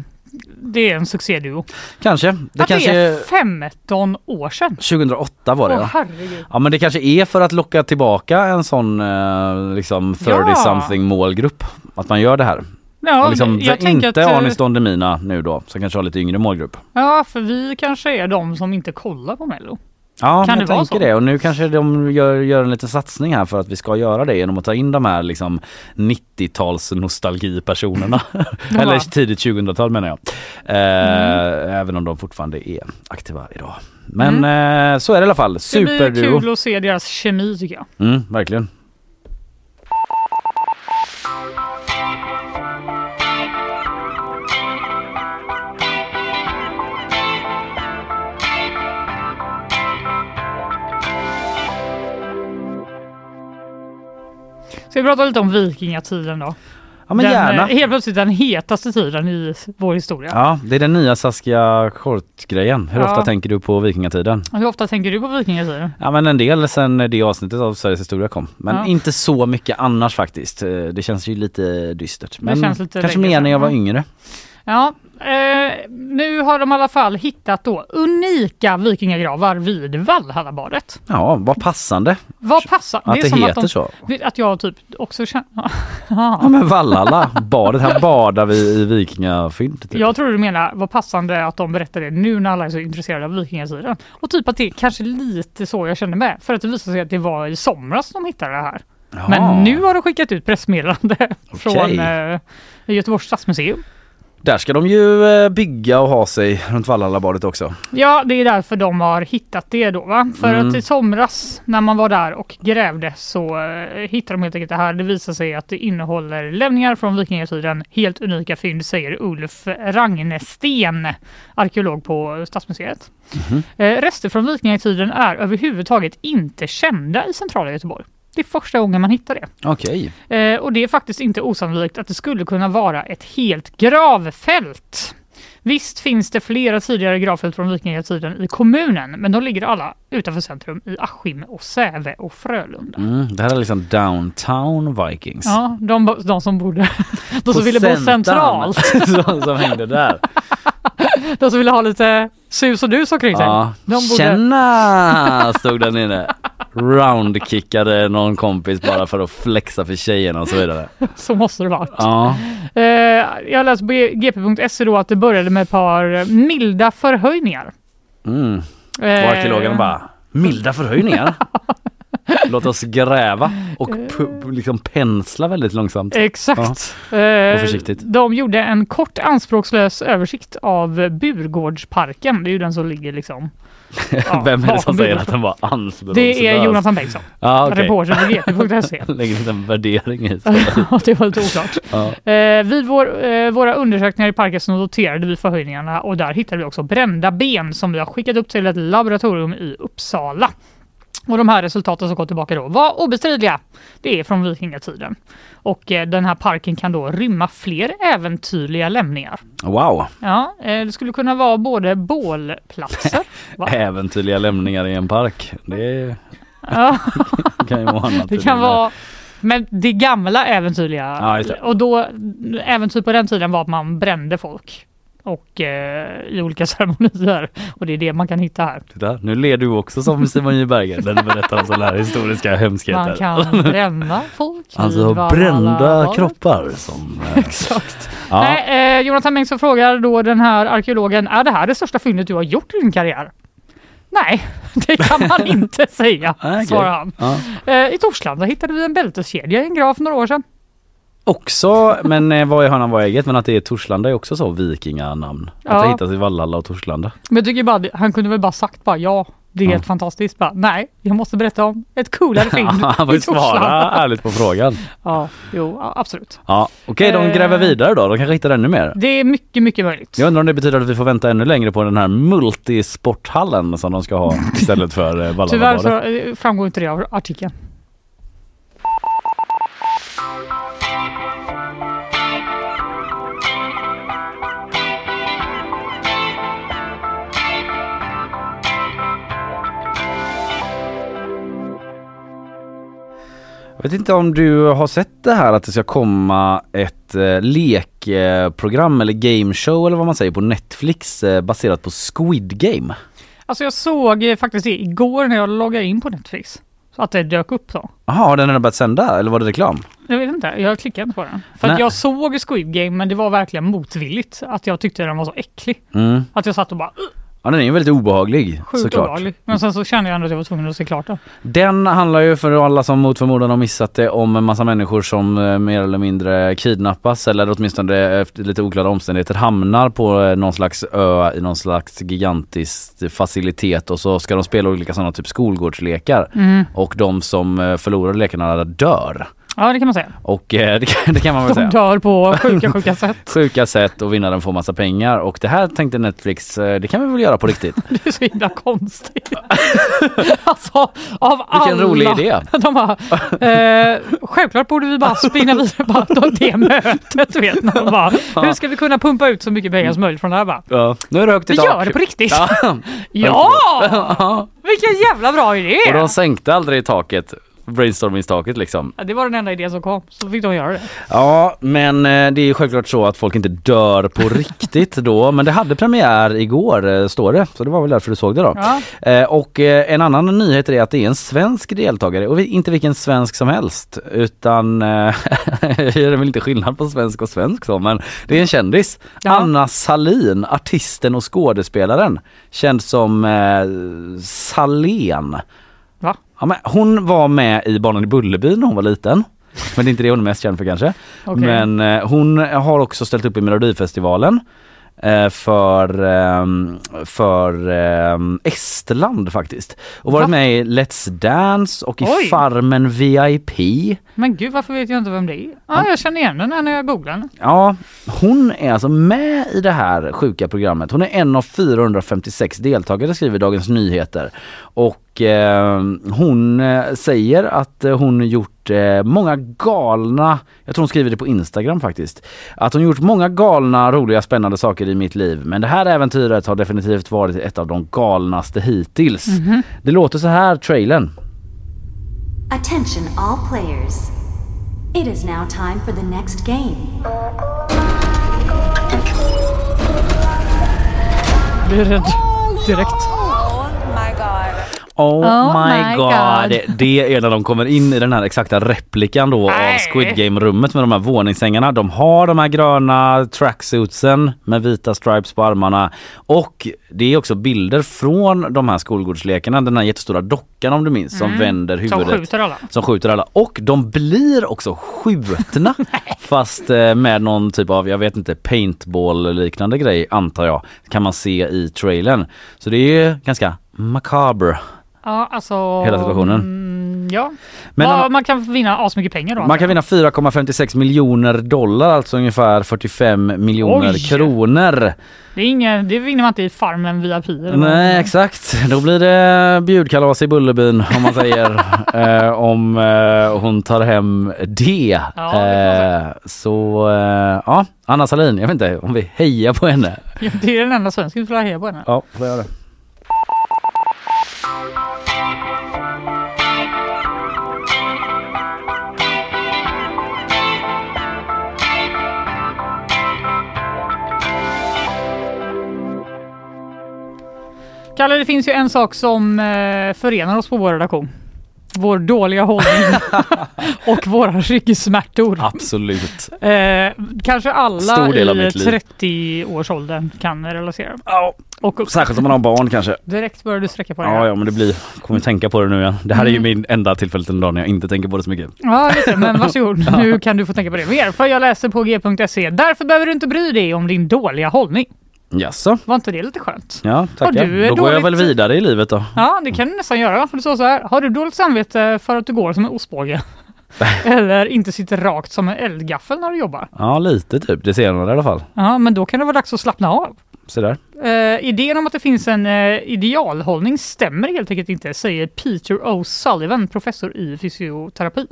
det är en succéduo? Kanske. Det att kanske det är 15 år sedan? 2008 var det Åh ja. Ja men det kanske är för att locka tillbaka en sån eh, liksom 30 Ja. something målgrupp. Att man gör det här. Ja, liksom, jag tänker inte att, eh, Anis Don Demina nu då som kanske har lite yngre målgrupp. Ja, för vi kanske är de som inte kollar på Mello. Ja, Kan jag det vara tänker så? det och nu kanske de gör, gör en liten satsning här för att vi ska göra det genom att ta in de här liksom 90-tals nostalgipersonerna. Eller tidigt 2000-tal menar jag. Eh, Mm. Även om de fortfarande är aktiva idag. Men eh, så är det i alla fall. Det blir Superduo. kul att se deras kemi tycker jag. Mm, verkligen. Ska vi prata lite om vikingatiden då? Ja men den, gärna. eh, Helt plötsligt den hetaste tiden i vår historia. Ja, det är den nya Saskia Short-grejen. Hur Ja. ofta tänker du på vikingatiden? Hur ofta tänker du på vikingatiden? Ja men en del sen det avsnittet av Sveriges historia kom. Men Ja. inte så mycket annars faktiskt. Eh, Det känns ju lite dystert. Men känns lite kanske mer när jag var yngre. Ja, eh, nu har de i alla fall hittat då unika vikingagravar vid Valhallabadet. Ja, vad passande. Vad passar? Att det som heter de, så. Att jag typ också känner... Ja men Vallhalla, badet. Här badar vi i vikingafynd. Typ. Jag tror du menar vad passande att de berättar det nu när alla är så intresserade av vikingatiden. Och typ att det är kanske lite så jag känner med. För att det visade sig att det var i somras de hittade det här. Jaha. Men nu har de skickat ut pressmeddelande från Okej. eh, Göteborgs stadsmuseum. Där ska de ju eh, bygga och ha sig runt Valhallabadet också. Ja, det är därför de har hittat det då. Va? För Mm. att i somras när man var där och grävde så eh, hittade de helt enkelt det här. Det visar sig att det innehåller lämningar från vikingatiden. Helt unika fynd säger Ulf Ragnesten, arkeolog på Stadsmuseet. Eh, rester från vikingatiden är överhuvudtaget inte kända i centrala Göteborg. Det är första gången man hittar det. Okej. Eh, och det är faktiskt inte osannolikt att det skulle kunna vara ett helt gravfält. Visst finns det flera tidigare gravfält från vikingatiden i kommunen, men de ligger alla utanför centrum i Askim och Säve och Frölunda. Mm, det här är liksom downtown vikings. Ja, de, de som bodde, de som På ville bo centralt. som, som hängde där. De som ville ha lite sus och dus omkring sig. Ja. De borde... Tjena! Stod där inne. Roundkickade någon kompis bara för att flexa för tjejerna och så vidare. Så måste det vara. Ja. Eh, jag läste på gp.se då att det började med ett par milda förhöjningar. Mm. Eh. Och arkeologerna bara, milda förhöjningar? Låt oss gräva och pu- liksom pensla väldigt långsamt. Exakt. Ja. Eh, Och försiktigt. De gjorde en kort anspråkslös översikt av Burgårdsparken. Det är ju den som ligger liksom. Ja, Vem är det som säger att den var anspråkslös? Det är Jonathan Bengtsson. Ja, okej. Reporter på gp.se. Lägg en liten värdering i. Ja, det var lite oklart. Ja. Eh, vid vår, eh, våra undersökningar i parken så noterade vi förhöjningarna och där hittade vi också brända ben som vi har skickat upp till ett laboratorium i Uppsala. Och de här resultaten som kom tillbaka då var obestridliga. Det är från vikingatiden. Och eh, den här parken kan då rymma fler äventyrliga lämningar. Wow! Ja, eh, det skulle kunna vara både bålplatser. Va? Äventyrliga lämningar i en park. Det Ja. kan ju vara annat. Det kan vara men det gamla äventyrliga Ja, det. och då äventyr på den tiden var att man brände folk och eh, i olika ceremonier och det är det man kan hitta här. Titta, nu ler du också som Simon J Berger när du berättar om sådana här historiska hemskheter. Man kan bränna folk. Alltså brända kroppar som... eh, Exakt. Ja. Nej, eh, Jonathan Bengtsson frågar då den här arkeologen, är det här det största fyndet du har gjort i din karriär? Nej, det kan man inte säga, Ah, svarar han. Ja. Eh, I Torslanda hittade vi en bälteskedja i en grav för några år sedan. Också, men eh, vad är hönan vad är ägget? Men att det är Torslanda är också så vikinganamn. Att Ja. det hittas i Vallhalla och Torslanda. Men jag tycker bara, han kunde väl bara sagt bara ja, det är Ja. helt fantastiskt. Bara, nej, jag måste berätta om ett coolare fynd Han får svara ärligt på frågan. Ja, jo, absolut. Ja, okej de Eh. gräver vidare då. De kanske hittar ännu mer. Det är mycket, mycket möjligt. Jag undrar om det betyder att vi får vänta ännu längre på den här multisporthallen som de ska ha istället för eh, Tyvärr så framgår inte det av artikeln. Jag vet inte om du har sett det här att det ska komma ett eh, lekprogram eller gameshow eller vad man säger på Netflix eh, baserat på Squid Game. Alltså jag såg eh, faktiskt det igår när jag loggade in på Netflix. Så att det dök upp så. Jaha, har den redan börjat sända eller var det reklam? Jag vet inte, jag klickade inte på den. För att Nej. jag såg Squid Game men det var verkligen motvilligt. Att jag tyckte den var så äcklig. Mm. Att jag satt och bara "Ugh", Ja den är ju väldigt obehaglig sjukt såklart. obehaglig. Men sen så kände jag ändå att jag var tvungen att se klart den. Den handlar ju för alla som mot förmodan har missat det om en massa människor som eh, mer eller mindre kidnappas eller åtminstone efter lite oklara omständigheter hamnar på eh, någon slags ö i någon slags gigantisk facilitet och så ska de spela olika sådana typ skolgårdslekar. Mm. Och de som eh, förlorar lekarna dör. Ja det kan man säga. Och eh, det, kan, det kan man väl De säga. dör på sjuka sjuka sätt. Sjuka sätt och vinnaren får massa pengar och det här tänkte Netflix, eh, det kan vi väl göra på riktigt. Det är så himla konstigt. alltså av Vilken alla. rolig idé. De bara, eh, självklart borde vi bara spinna vidare då det mötet. Vet, de bara, hur ska vi kunna pumpa ut så mycket pengar som möjligt från det här? Bara, Ja, nu är det högt i vi tak. gör det på riktigt. Ja! Ja! Vilken jävla bra idé! Och de sänkte aldrig taket, brainstormingstaket liksom. Ja, Det var den enda idén som kom, så fick de göra det. Ja, men eh, det är ju självklart så att folk inte dör på riktigt då. Men det hade premiär igår, eh, står det. Så det var väl därför du såg det då. Ja. Eh, Och en annan nyhet är att det är en svensk deltagare och vi- inte vilken svensk som helst utan, eh, det är väl inte skillnad på svensk och svensk så men det är en kändis. Anna Salin, artisten och skådespelaren, känd som eh, Salén. Ja, men hon var med i Barnen i Bullerbyn när hon var liten. Men det är inte det hon är mest känd för kanske. Okej. Men eh, hon har också ställt upp i Melodifestivalen för, ehm, för ehm, Estland faktiskt. Och varit Va? med i Let's Dance och i Oj. Farmen VIP. Men gud, varför vet jag inte vem det är? Ja, jag känner igen den här när jag googlar den. Ja, hon är alltså med i det här sjuka programmet. Hon är en av 456 deltagare skriver Dagens Nyheter. Och eh, hon eh, säger att eh, hon gjort eh, många galna, jag tror hon skriver det på Instagram faktiskt, att hon gjort många galna, roliga, spännande saker i mitt liv. Men det här äventyret har definitivt varit ett av de galnaste hittills. Mhm. Det låter så här, trailern. Attention all players. It is now time for the next game. blir rädd direkt. Oh, Oh my my god. God. Det är när de kommer in i den här exakta replikan då av Nej. Squid Game-rummet med de här våningssängarna. De har de här gröna tracksuitsen med vita stripes på armarna och det är också bilder från de här skolgårdslekarna. Den här jättestora dockan om du minns som Mm. vänder Som huvudet. skjuter alla. Som skjuter alla. Och de blir också skjutna fast eh, med någon typ av, jag vet inte, paintball liknande grej antar jag. Kan man se i trailern. Så det är ganska macabre. Ja, alltså... Hela situationen. Mm, ja. Men Ja, man- man kan vinna asmycket pengar då. Man kan vinna 4,56 miljoner dollar, alltså ungefär 45 miljoner Oj! kronor. Det, är ingen, det vinner man inte i Farmen eller vad? Nej exakt, då blir det bjudkalas i Bullerbyn om man säger eh, om eh, hon tar hem det. Ja, det eh, så eh, ja, Anna Salin, jag vet inte om vi hejar på henne. Ja, det är den enda svensken som får heja på henne. Ja, får jag det. Kalle, det finns ju en sak som eh, förenar oss på vår redaktion. Vår dåliga hållning och våra ryggsmärtor. Absolut. Eh, kanske alla Stor del av i mitt liv. 30-årsåldern kan relatera. Ja, och Särskilt om man har barn kanske. direkt börjar du sträcka på dig. Ja, ja men det blir, kommer tänka på det nu igen. Det här är ju Mm. min enda tillfälle den dagen jag inte tänker på det så mycket. Ja, det. Men varsågod. Nu kan du få tänka på det mer. För jag läser på g.se. Därför behöver du inte bry dig om din dåliga hållning. Jaså? Var inte det lite skönt? Ja, tackar. du Då går jag väl vidare i livet då. Ja, det kan du nästan göra. För det står så här. Har du dåligt samvete för att du går som en ostbåge? Eller inte sitter rakt som en eldgaffel när du jobbar? Ja, lite typ. Det senare i alla fall. Ja, men då kan det vara dags att slappna av. Så där. Eh, idén om att det finns en eh, idealhållning stämmer helt enkelt inte, säger Peter O'Sullivan, professor i fysioterapi.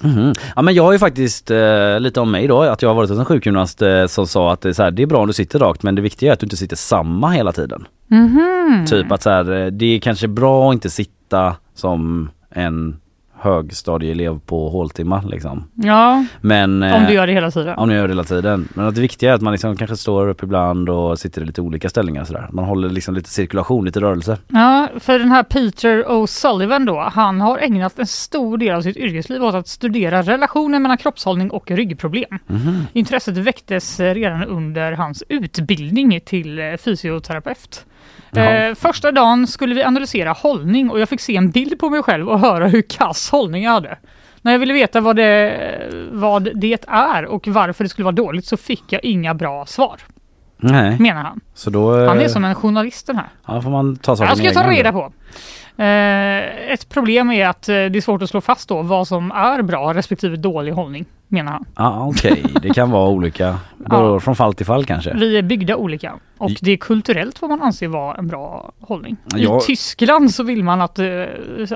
Mhm. Ja men jag har ju faktiskt eh, lite om mig då, att jag har varit hos en sjukgymnast eh, som sa att det är, så här, det är bra om du sitter rakt men det viktiga är att du inte sitter samma hela tiden. Mhm. Typ att så här, eh, det är kanske bra att inte sitta som en högstadieelev på håltimmar liksom. Ja, Men, om eh, du gör det hela tiden. Om du gör det hela tiden. Men att det viktiga är att man liksom kanske står upp ibland och sitter i lite olika ställningar sådär. Man håller liksom lite cirkulation, lite rörelse. Ja, för den här Peter O'Sullivan då, han har ägnat en stor del av sitt yrkesliv åt att studera relationen mellan kroppshållning och ryggproblem. Mhm. Intresset väcktes eh, redan under hans utbildning till eh, fysioterapeut. Eh, första dagen skulle vi analysera hållning och jag fick se en bild på mig själv och höra hur kass hållning jag hade. När jag ville veta vad det, vad det är och varför det skulle vara dåligt så fick jag inga bra svar, Nej. menar han. Så då... eh, Han är som en journalist den här. Ja får man ta saken Jag ska jag ta reda på. Eh, ett problem är att eh, det är svårt att slå fast då vad som är bra respektive dålig hållning, menar han. Ja okej, det kan vara olika. Beror Från fall till fall kanske. Vi är byggda olika och det är kulturellt vad man anser vara en bra hållning. Jag- I Tyskland så vill man att, eh,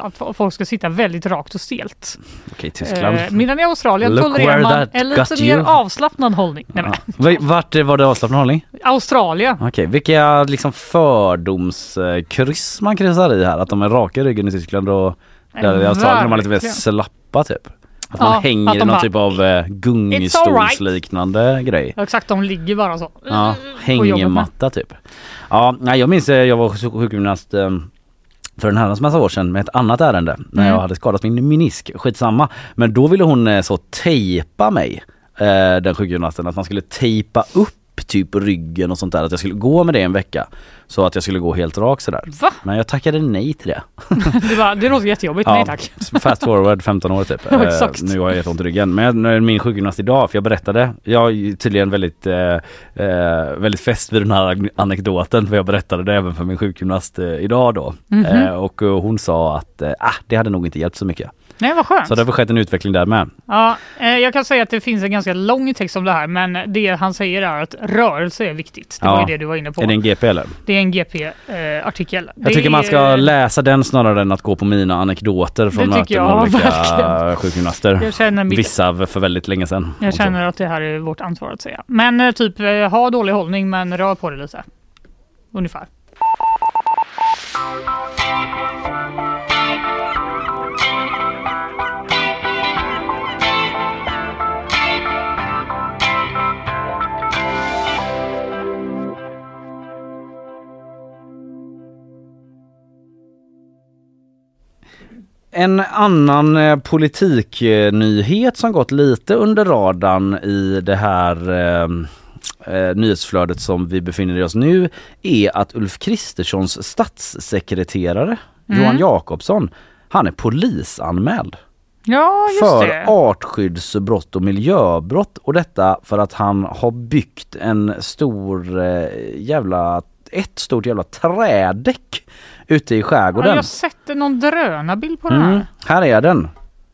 att folk ska sitta väldigt rakt och stelt. Okej Tyskland. Eh, medan i Australien Look tolererar man en lite mer you. avslappnad hållning. Nej, Va- Vart var det avslappnad hållning? Australien. Okej, vilka liksom fördomskryss man kryssar i här? Att de är raka i ryggen i Tyskland och där i Australien de är lite mer slappa typ. Att Ja, man hänger att i någon bara, typ av eh, gungstolsliknande grej. Ja, Exakt, de ligger bara så. Ja, hängmatta typ. Ja, nej, jag minns eh, jag var sjukgymnast eh, för en herrans massa år sedan med ett annat ärende när Mm. jag hade skadat min menisk, skitsamma. Men då ville hon så tejpa mig, den sjukgymnasten, att man skulle tejpa upp typ ryggen och sånt där, att jag skulle gå med det en vecka. Så att jag skulle gå helt rak sådär. Va? Men jag tackade nej till det. Det, var, det låter jättejobbigt, nej tack. Fast forward 15 år typ. Ja, Eh, exakt. nu har jag jätteont i ryggen. Men är min sjukgymnast idag, för jag berättade, jag är tydligen väldigt, eh, eh, väldigt fäst vid den här anekdoten för jag berättade det även för min sjukgymnast eh, idag då. Mhm. Eh, och eh, hon sa att ah, det hade nog inte hjälpt så mycket. Nej, vad skönt. Så det har väl skett en utveckling där med. Ja, eh, jag kan säga att det finns en ganska lång text om det här, men det han säger är att rörelse är viktigt. Det var ju det du var inne på. Är det en GP eller? Det är en GP-artikel. Jag tycker man ska läsa den snarare än att gå på mina anekdoter från möten med olika verkligen. sjukgymnaster. Jag känner mitt- Vissa för väldigt länge sedan. Jag känner att det här är vårt ansvar att säga. Men eh, typ eh, ha dålig hållning men rör på det lite. Ungefär. En annan eh, politiknyhet som gått lite under radarn i det här eh, eh, nyhetsflödet som vi befinner oss nu är att Ulf Kristerssons statssekreterare Mm. Johan Jakobsson, han är polisanmäld Ja, för det. artskyddsbrott och miljöbrott och detta för att han har byggt en stor eh, jävla, ett stort jävla trädäck ute i Ja, skärgården. jag sätter någon drönarbild på den Mm, här. här är den.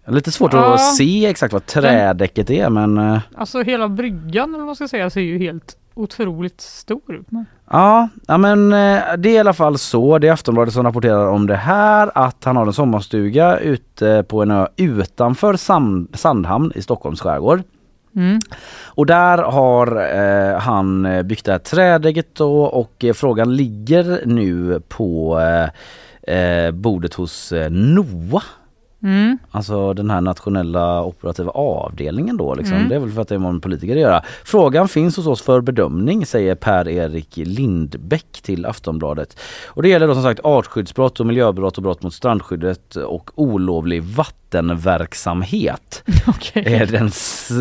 Lite svårt Ja. att se exakt vad trädäcket är men eh, Alltså hela bryggan eller vad man ska säga ser ju helt otroligt stor ut. Men... Ja, ja men eh, det är i alla fall så. Det är Aftonbladet som rapporterar om det här att han har en sommarstuga ute på en ö utanför Sand, Sandhamn i Stockholms skärgård. Mm. Och där har eh, han eh, byggt det här trädäcket då och eh, frågan ligger nu på eh, eh, bordet hos eh, NOA. Mm. Alltså den här nationella operativa avdelningen då liksom. Mm. Det är väl för att det har med politiker att göra. Frågan finns hos oss för bedömning säger Per-Erik Lindbäck till Aftonbladet. Och det gäller då som sagt artskyddsbrott och miljöbrott och brott mot strandskyddet och olovlig vattenverksamhet. är den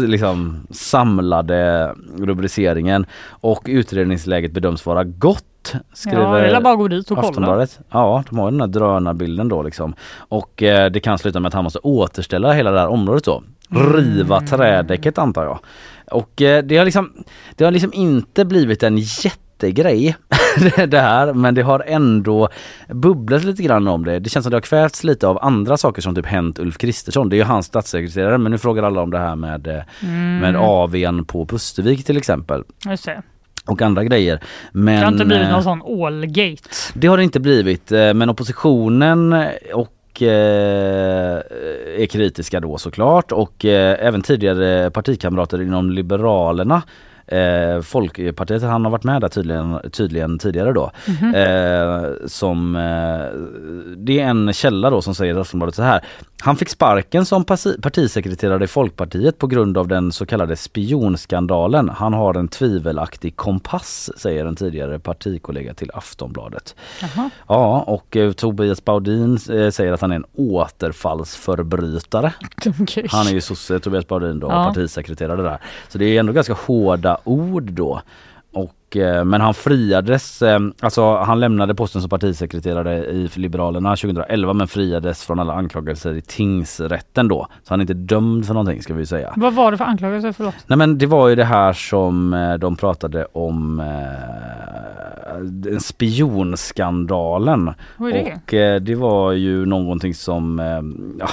liksom samlade rubriceringen. Och utredningsläget bedöms vara gott skriver Ja, är bara gå dit och kolla. Ja, de har ju den här drönarbilden då liksom. Och eh, det kan sluta med att han måste återställa hela det här området då. Riva trädäcket antar jag. Och eh, det har liksom, det har liksom inte blivit en jättegrej det här men det har ändå bubblat lite grann om det. Det känns som det har kvävts lite av andra saker som typ hänt Ulf Kristersson. Det är ju hans statssekreterare men nu frågar alla om det här med, eh, Mm. med AWn på Pustervik till exempel. Just det. Och andra grejer. Men, det har inte blivit eh, någon sån Allgate. det har det inte blivit eh, men oppositionen och är kritiska då såklart och även tidigare partikamrater inom Liberalerna Eh, Folkpartiet, han har varit med där tydligen, tydligen tidigare då. Mhm. Eh, som, eh, det är en källa då som säger i Aftonbladet så här. Han fick sparken som parti- partisekreterare i Folkpartiet på grund av den så kallade spionskandalen. Han har en tvivelaktig kompass säger en tidigare partikollega till Aftonbladet. Jaha. Ja och eh, Tobias Baudin eh, säger att han är en återfallsförbrytare. Okej. Han är ju sosse Tobias Baudin då, Ja. partisekreterare där. Så det är ändå ganska hårda ord då. Och, eh, men han friades, eh, alltså han lämnade posten som partisekreterare i Liberalerna 2011 men friades från alla anklagelser i tingsrätten då. Så han är inte dömd för någonting ska vi säga. Vad var det för anklagelse? Förlåt. Nej men det var ju det här som eh, de pratade om eh, spionskandalen. Vad är det? Och eh, det var ju någonting som, eh,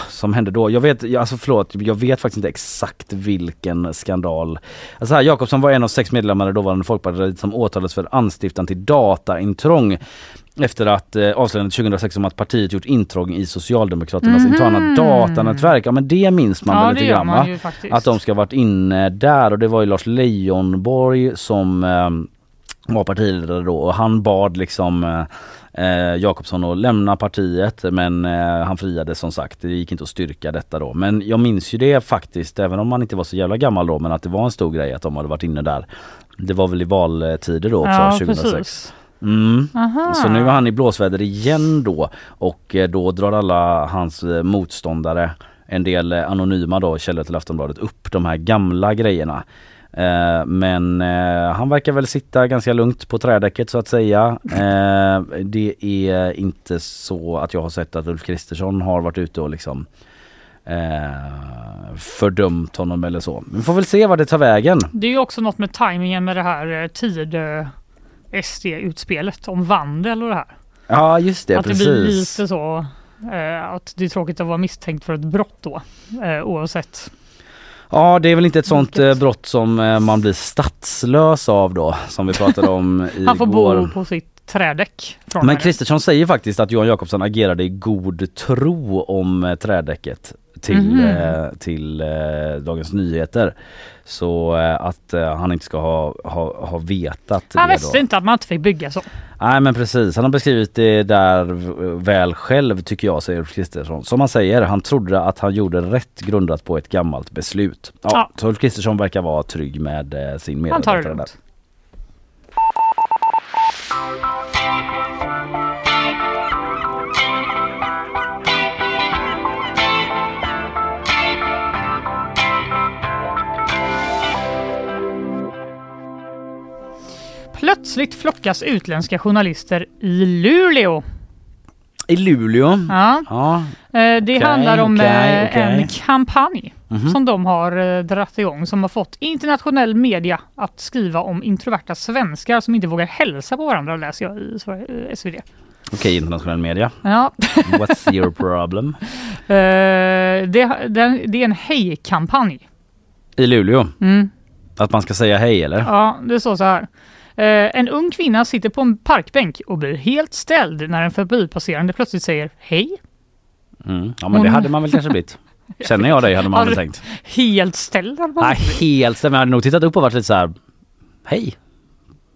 som hände då. Jag vet, alltså förlåt, jag vet faktiskt inte exakt vilken skandal. Alltså här, Jakobsson var en av sex medlemmar i dåvarande Folkpartiet som åtalades för anstiftan till dataintrång. Efter att eh, avslöjandet 2006 om att partiet gjort intrång i Socialdemokraternas Mhm. interna datanätverk. Ja men det minns man Ja, väl lite grann va? Att de ska ha varit inne där och det var ju Lars Leijonborg som eh, var partiledare då och han bad liksom eh, eh, Jakobsson att lämna partiet men eh, han friades som sagt. Det gick inte att styrka detta då. Men jag minns ju det faktiskt även om man inte var så jävla gammal då men att det var en stor grej att de hade varit inne där. Det var väl i valtider då också Ja, 2006. precis. Mm. Så nu är han i blåsväder igen då och eh, då drar alla hans eh, motståndare, en del eh, anonyma då, källor till Aftonbladet, upp de här gamla grejerna. Eh, Men eh, han verkar väl sitta ganska lugnt på trädäcket så att säga. Eh, Det är inte så att jag har sett att Ulf Kristersson har varit ute och liksom eh, fördömt honom eller så. Vi får väl se vad det tar vägen. Det är ju också något med tajmingen med det här eh, Tidö SD-utspelet om vandel och det här. Ja just det, att precis. det blir lite så eh, att det är tråkigt att vara misstänkt för ett brott då eh, oavsett. Ja det är väl inte ett sånt eh, brott som eh, man blir statslös av då som vi pratade om igår. Han får bo på sitt trädäck. Men. Kristersson säger faktiskt att Johan Jakobsson agerade i god tro om eh, trädäcket till, eh, till eh, Dagens Nyheter. Så eh, att han inte ska ha, ha, ha vetat Han det visste inte att man inte fick bygga så. Nej men precis, han har beskrivit det där väl själv tycker jag säger Ulf Kristersson. Som han säger, han trodde att han gjorde rätt grundat på ett gammalt beslut. Ja, Ja. Så Ulf Kristersson verkar vara trygg med sin Han tar det medarbetare lugnt. Plötsligt flockas utländska journalister i Luleå. I Luleå? Ja. ja. Eh, Det Okej, handlar om okej, eh, okej. en kampanj Mhm. som de har eh, dratt igång som har fått internationell media att skriva om introverta svenskar som inte vågar hälsa på varandra läser jag i SvD. Okej, internationell media. Ja. What's your problem? Det, det, det är en hej-kampanj. I Luleå? Mm. Att man ska säga hej eller? Ja, det står så här. Eh, en ung kvinna sitter på en parkbänk och blir helt ställd när en förbipasserande plötsligt säger hej. Mm. Ja men det Hon- hade man väl kanske blivit. Känner jag dig hade man väl tänkt. Helt ställd hade man Nej helt stämmer. Jag hade nog tittat upp och varit lite så här. Hej.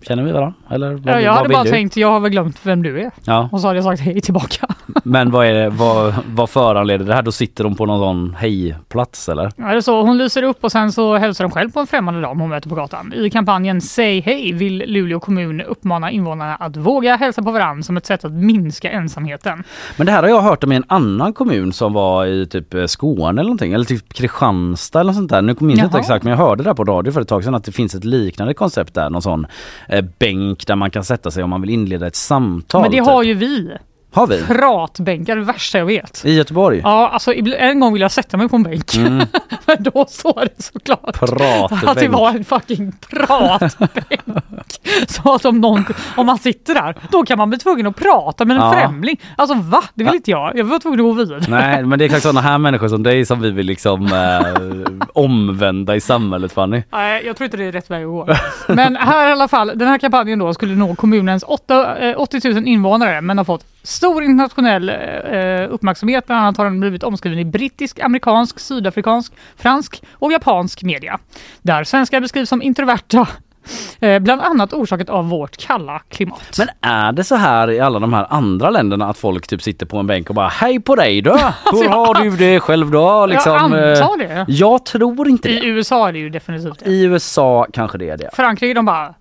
Känner vi varandra? Eller vad, Ja, jag hade bara du? tänkt, jag har väl glömt vem du är. Ja. Och så hade jag sagt hej tillbaka. Men vad är det, vad, vad föranleder det här? Då sitter de på någon sån hejplats eller? Ja, det är så. Hon lyser upp och sen så hälsar de själv på en främmande dam hon möter på gatan. I kampanjen Säg hej vill Luleå kommun uppmana invånarna att våga hälsa på varandra som ett sätt att minska ensamheten. Men det här har jag hört om i en annan kommun som var i typ eh, Skåne eller någonting, eller typ Kristianstad eller något sånt där. Nu minns jag inte exakt men jag hörde där på radio för ett tag sedan att det finns ett liknande koncept där, någon sån bänk där man kan sätta sig om man vill inleda ett samtal. Men det typ. har ju vi. Har vi? Pratbänkar, det värsta jag vet. I Göteborg? Ja, alltså en gång vill jag sätta mig på en bänk. Mm. Men då står det såklart Pratbänk. att det var en fucking pratbänk. Så att om, någon, om man sitter där, då kan man bli tvungen att prata med en Ja. främling. Alltså va? Det vill inte jag. Jag var tvungen att gå vidare. Nej men det är exakt sådana här människor som dig som vi vill liksom eh, omvända i samhället Fanny. Nej, jag tror inte det är rätt väg att gå. Men här i alla fall, den här kampanjen då skulle nå kommunens 8, eh, 80 000 invånare men har fått stor internationell eh, uppmärksamhet. Bland annat har den blivit omskriven i brittisk, amerikansk, sydafrikansk, fransk och japansk media. Där svenskar beskrivs som introverta, eh, bland annat orsakat av vårt kalla klimat. Men är det så här i alla de här andra länderna att folk typ sitter på en bänk och bara hej på dig då? Hur har du det själv då? Liksom, jag antar eh, det. Jag tror inte det. I USA är det ju definitivt det. I USA kanske det är det. Frankrike de bara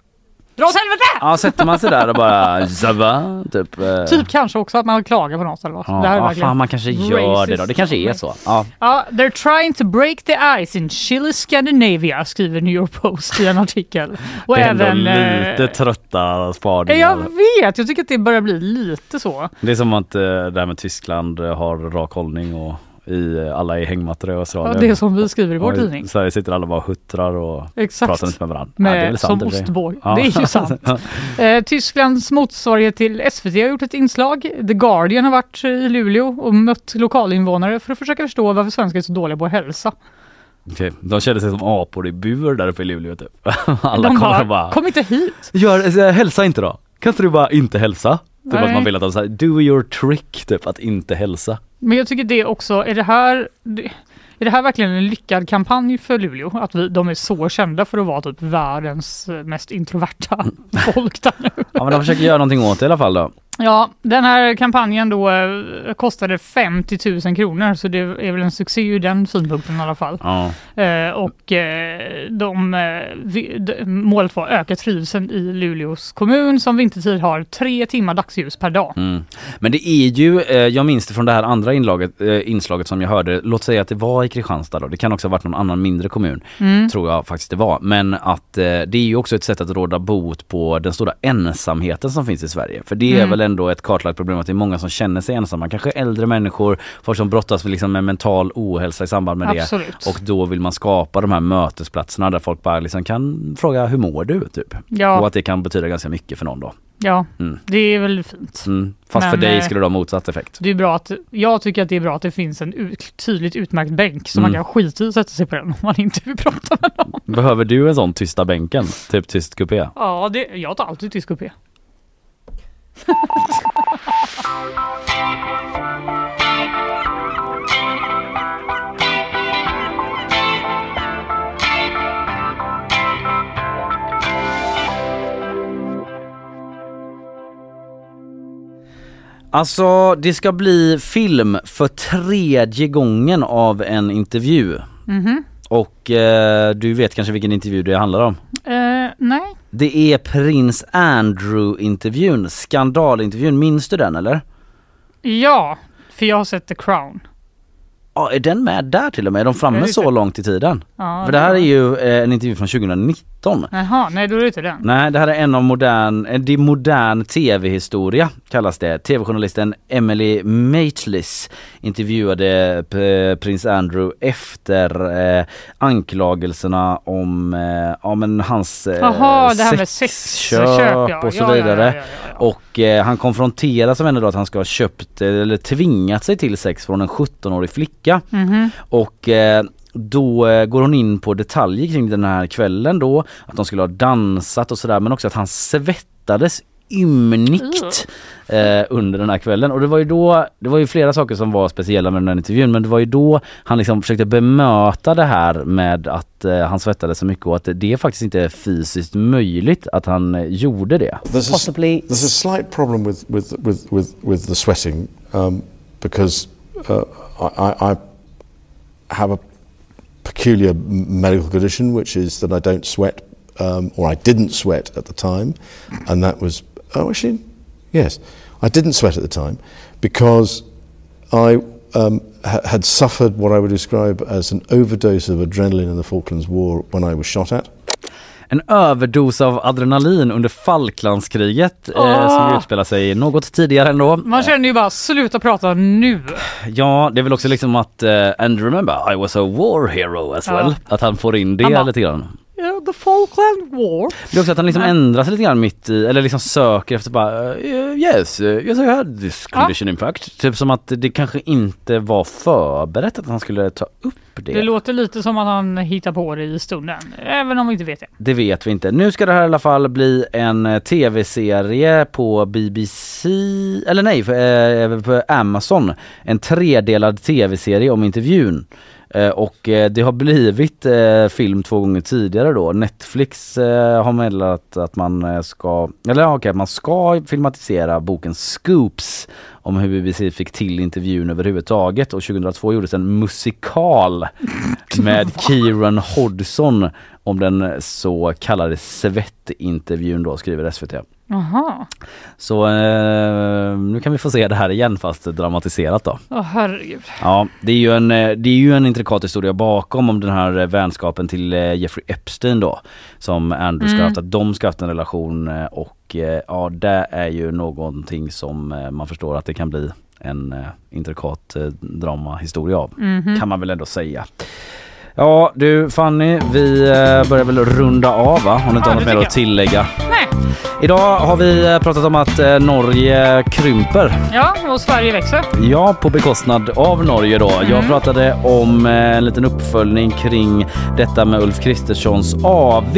Dra åt helvete! Ja, sätter man sig där och bara ça va? Typ. eh, Typ kanske också att man klagar på något eller vad. Ja, Det här är ja, verkligen fan man kanske gör det då. Det kanske är så. Ja. Ja, they're trying to break the ice in Chile, Scandinavia, skriver New York Post i en artikel. Och det är ändå även... eh, lite trötta spaningar. jag vet, jag tycker att det börjar bli lite så. Det är som att eh, det här med Tyskland eh, har rak hållning och i eh, alla i hängmattor i Australien. Ja, det är som vi skriver i vår Och tidning. I Sverige sitter alla bara huttrar och Exakt. pratar inte med varandra. Med, Ja, det är väl sant som ostbåg. Ja. Det är ju sant. Eh, Tysklands motsvarighet till SVT har gjort ett inslag. The Guardian har varit i Luleå och mött lokalinvånare för att försöka förstå varför svenskar är så dåliga på hälsa. De kände sig som apor i bur där uppe i Luleå typ. Alla De kommer bara, bara kom inte hit! Gör, eh, hälsa inte då. Kan inte du bara inte hälsa? Typ Nej. att man vill att de säger do your trick typ att inte hälsa. Men jag tycker det också, är det här är det här verkligen en lyckad kampanj för Luleå? Att vi, de är så kända för att vara typ världens mest introverta folk där nu. Ja men de försöker göra någonting åt det i alla fall då. Ja, den här kampanjen då eh, kostade 50 000 kronor så det är väl en succé ur den synpunkten i alla fall. Ja. Eh, och eh, de, eh, de, målet var öka trivseln i Luleås kommun som vintertid har tre timmar dagsljus per dag. Mm. Men det är ju, eh, jag minns det från det här andra inlaget, inslaget som jag hörde, låt säga att det var i Kristianstad då, det kan också ha varit någon annan mindre kommun, Mm. tror jag faktiskt det var. Men att det är ju också ett sätt att råda bot på den stora ensamheten som finns i Sverige. För det är Mm. väl ändå ett kartlagt problem att det är många som känner sig ensamma, kanske äldre människor, folk som brottas med, liksom, med mental ohälsa i samband med Absolut. det. Och då vill man skapa de här mötesplatserna där folk bara liksom kan fråga hur mår du? Typ. Ja. Och att det kan betyda ganska mycket för någon då. Ja, Mm. det är väl fint. Mm. Fast Men, för dig eh, skulle det ha motsatt effekt. Det är bra att, jag tycker att det är bra att det finns en ut, tydligt utmärkt bänk så man Mm. kan skita i att sätta sig på den om man inte vill prata med någon. Behöver du en sån tysta bänken? Typ tyst kupé? Ja, det, jag tar alltid tysk kupé. Alltså det ska bli film för tredje gången av en intervju. Mhm. Och eh, du vet kanske vilken intervju det handlar om? Eh, nej. Det är prins Andrew-intervjun, skandalintervjun. Minns du den eller? Ja, för jag har sett The Crown. Ja, är den med där till och med? Är de framme så långt i tiden? Ja, För det här är ju eh, en intervju från 2019. Jaha, nej då är det inte den. Nej, det här är en av modern, eh, det är modern tv-historia kallas det. Tv-journalisten Emily Maitlis intervjuade prins Andrew efter eh, anklagelserna om eh, ja, men hans eh, Jaha, det här med sexköp, ja. och så Ja, vidare. Och eh, han konfronteras av henne då att han ska ha köpt eh, eller tvingat sig till sex från en 17-årig flicka. Mhm. Och eh, då eh, går hon in på detaljer kring den här kvällen då. Att de skulle ha dansat och sådär men också att han svettades ymnigt eh, under den här kvällen. Och det var ju då, det var ju flera saker som var speciella med den här intervjun men det var ju då han liksom försökte bemöta det här med att eh, han svettades så mycket och att det faktiskt inte är fysiskt möjligt att han eh, gjorde det. There's a, there's a slight problem with, with, with, with, with the sweating um, because uh, I, I have a peculiar medical condition, which is that I don't sweat, um, or I didn't sweat at the time, and that was oh actually yes, I didn't sweat at the time because I um, ha- had suffered what I would describe as an overdose of adrenaline in the Falklands War when I was shot at. En överdos av adrenalin under Falklandskriget eh, Åh! som utspelar sig något tidigare ändå. Man känner ju bara sluta prata nu. Ja, det är väl också liksom att uh, and remember I was a war hero as Ja. well. Att han får in det bara- lite grann. The Falkland War. Det är också att han liksom ändrar sig lite grann mitt i, eller liksom söker efter bara uh, yes, uh, yes I had this condition in fact. Typ som att det kanske inte var förberett att han skulle ta upp det. Det låter lite som att han hittar på det i stunden. Även om vi inte vet det. Det vet vi inte. Nu ska det här i alla fall bli en eh, tv-serie på BBC, eller nej, eh, på Amazon. En tredelad tv-serie om intervjun. Eh, Och eh, det har blivit eh, film två gånger tidigare då. Netflix har meddelat att man ska, eller okej, man ska filmatisera boken Scoops om hur BBC fick till intervjun överhuvudtaget. Och 2002 gjordes en musikal med Kieran Hodgson om den så kallade svettintervjun då skriver SVT. Jaha. Så eh, nu kan vi få se det här igen fast dramatiserat då. Åh herregud. Ja, det är ju en, eh, det är ju en intrikat historia bakom om den här eh, vänskapen till eh, Jeffrey Epstein då. Som Andrew ska Mm. ha haft, att de ska ha haft en relation och ja det är ju någonting som man förstår att det kan bli en intrikat dramahistoria av. Mhm. Kan man väl ändå säga. Ja du Fanny, vi eh, börjar väl runda av va? Om du inte har något mer att tillägga. Nej. Idag har vi eh, pratat om att eh, Norge krymper. Ja, och Sverige växer. Ja, på bekostnad av Norge då. Jag Mm. pratade om eh, en liten uppföljning kring detta med Ulf Kristerssons AV.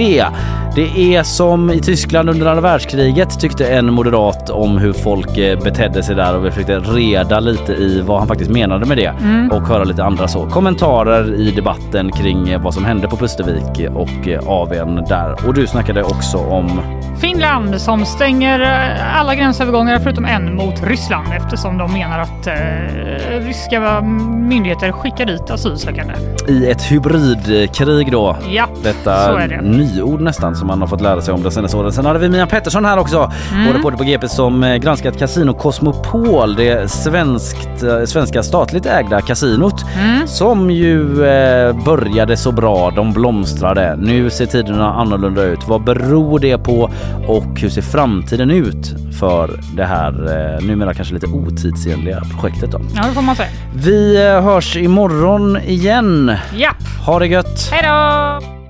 Det är som i Tyskland under andra världskriget tyckte en moderat om hur folk betedde sig där och vi försökte reda lite i vad han faktiskt menade med det Mm. och höra lite andra så kommentarer i debatten kring vad som hände på Pustervik och AWn där. Och du snackade också om Finland som stänger eh, alla gränsövergångar förutom en mot Ryssland eftersom de menar att eh, ryska myndigheter skickar dit asylsökande. i ett hybridkrig då. Ja, Detta så är det. nyord nästan som man har fått lära sig om de senaste åren. Sen hade vi Mia Pettersson här också, Mm. vår reporter på GP som eh, granskat Casino Cosmopol, det svenskt, eh, svenska statligt ägda kasinot Mm. som ju eh, började så bra, de blomstrade. Nu ser tiderna annorlunda ut. Vad beror det på och hur ser framtiden ut för det här eh, numera kanske lite otidsenliga projektet då? Ja, det får man säga. Vi eh, hörs imorgon igen. Ja. Ha det gött! Hej då!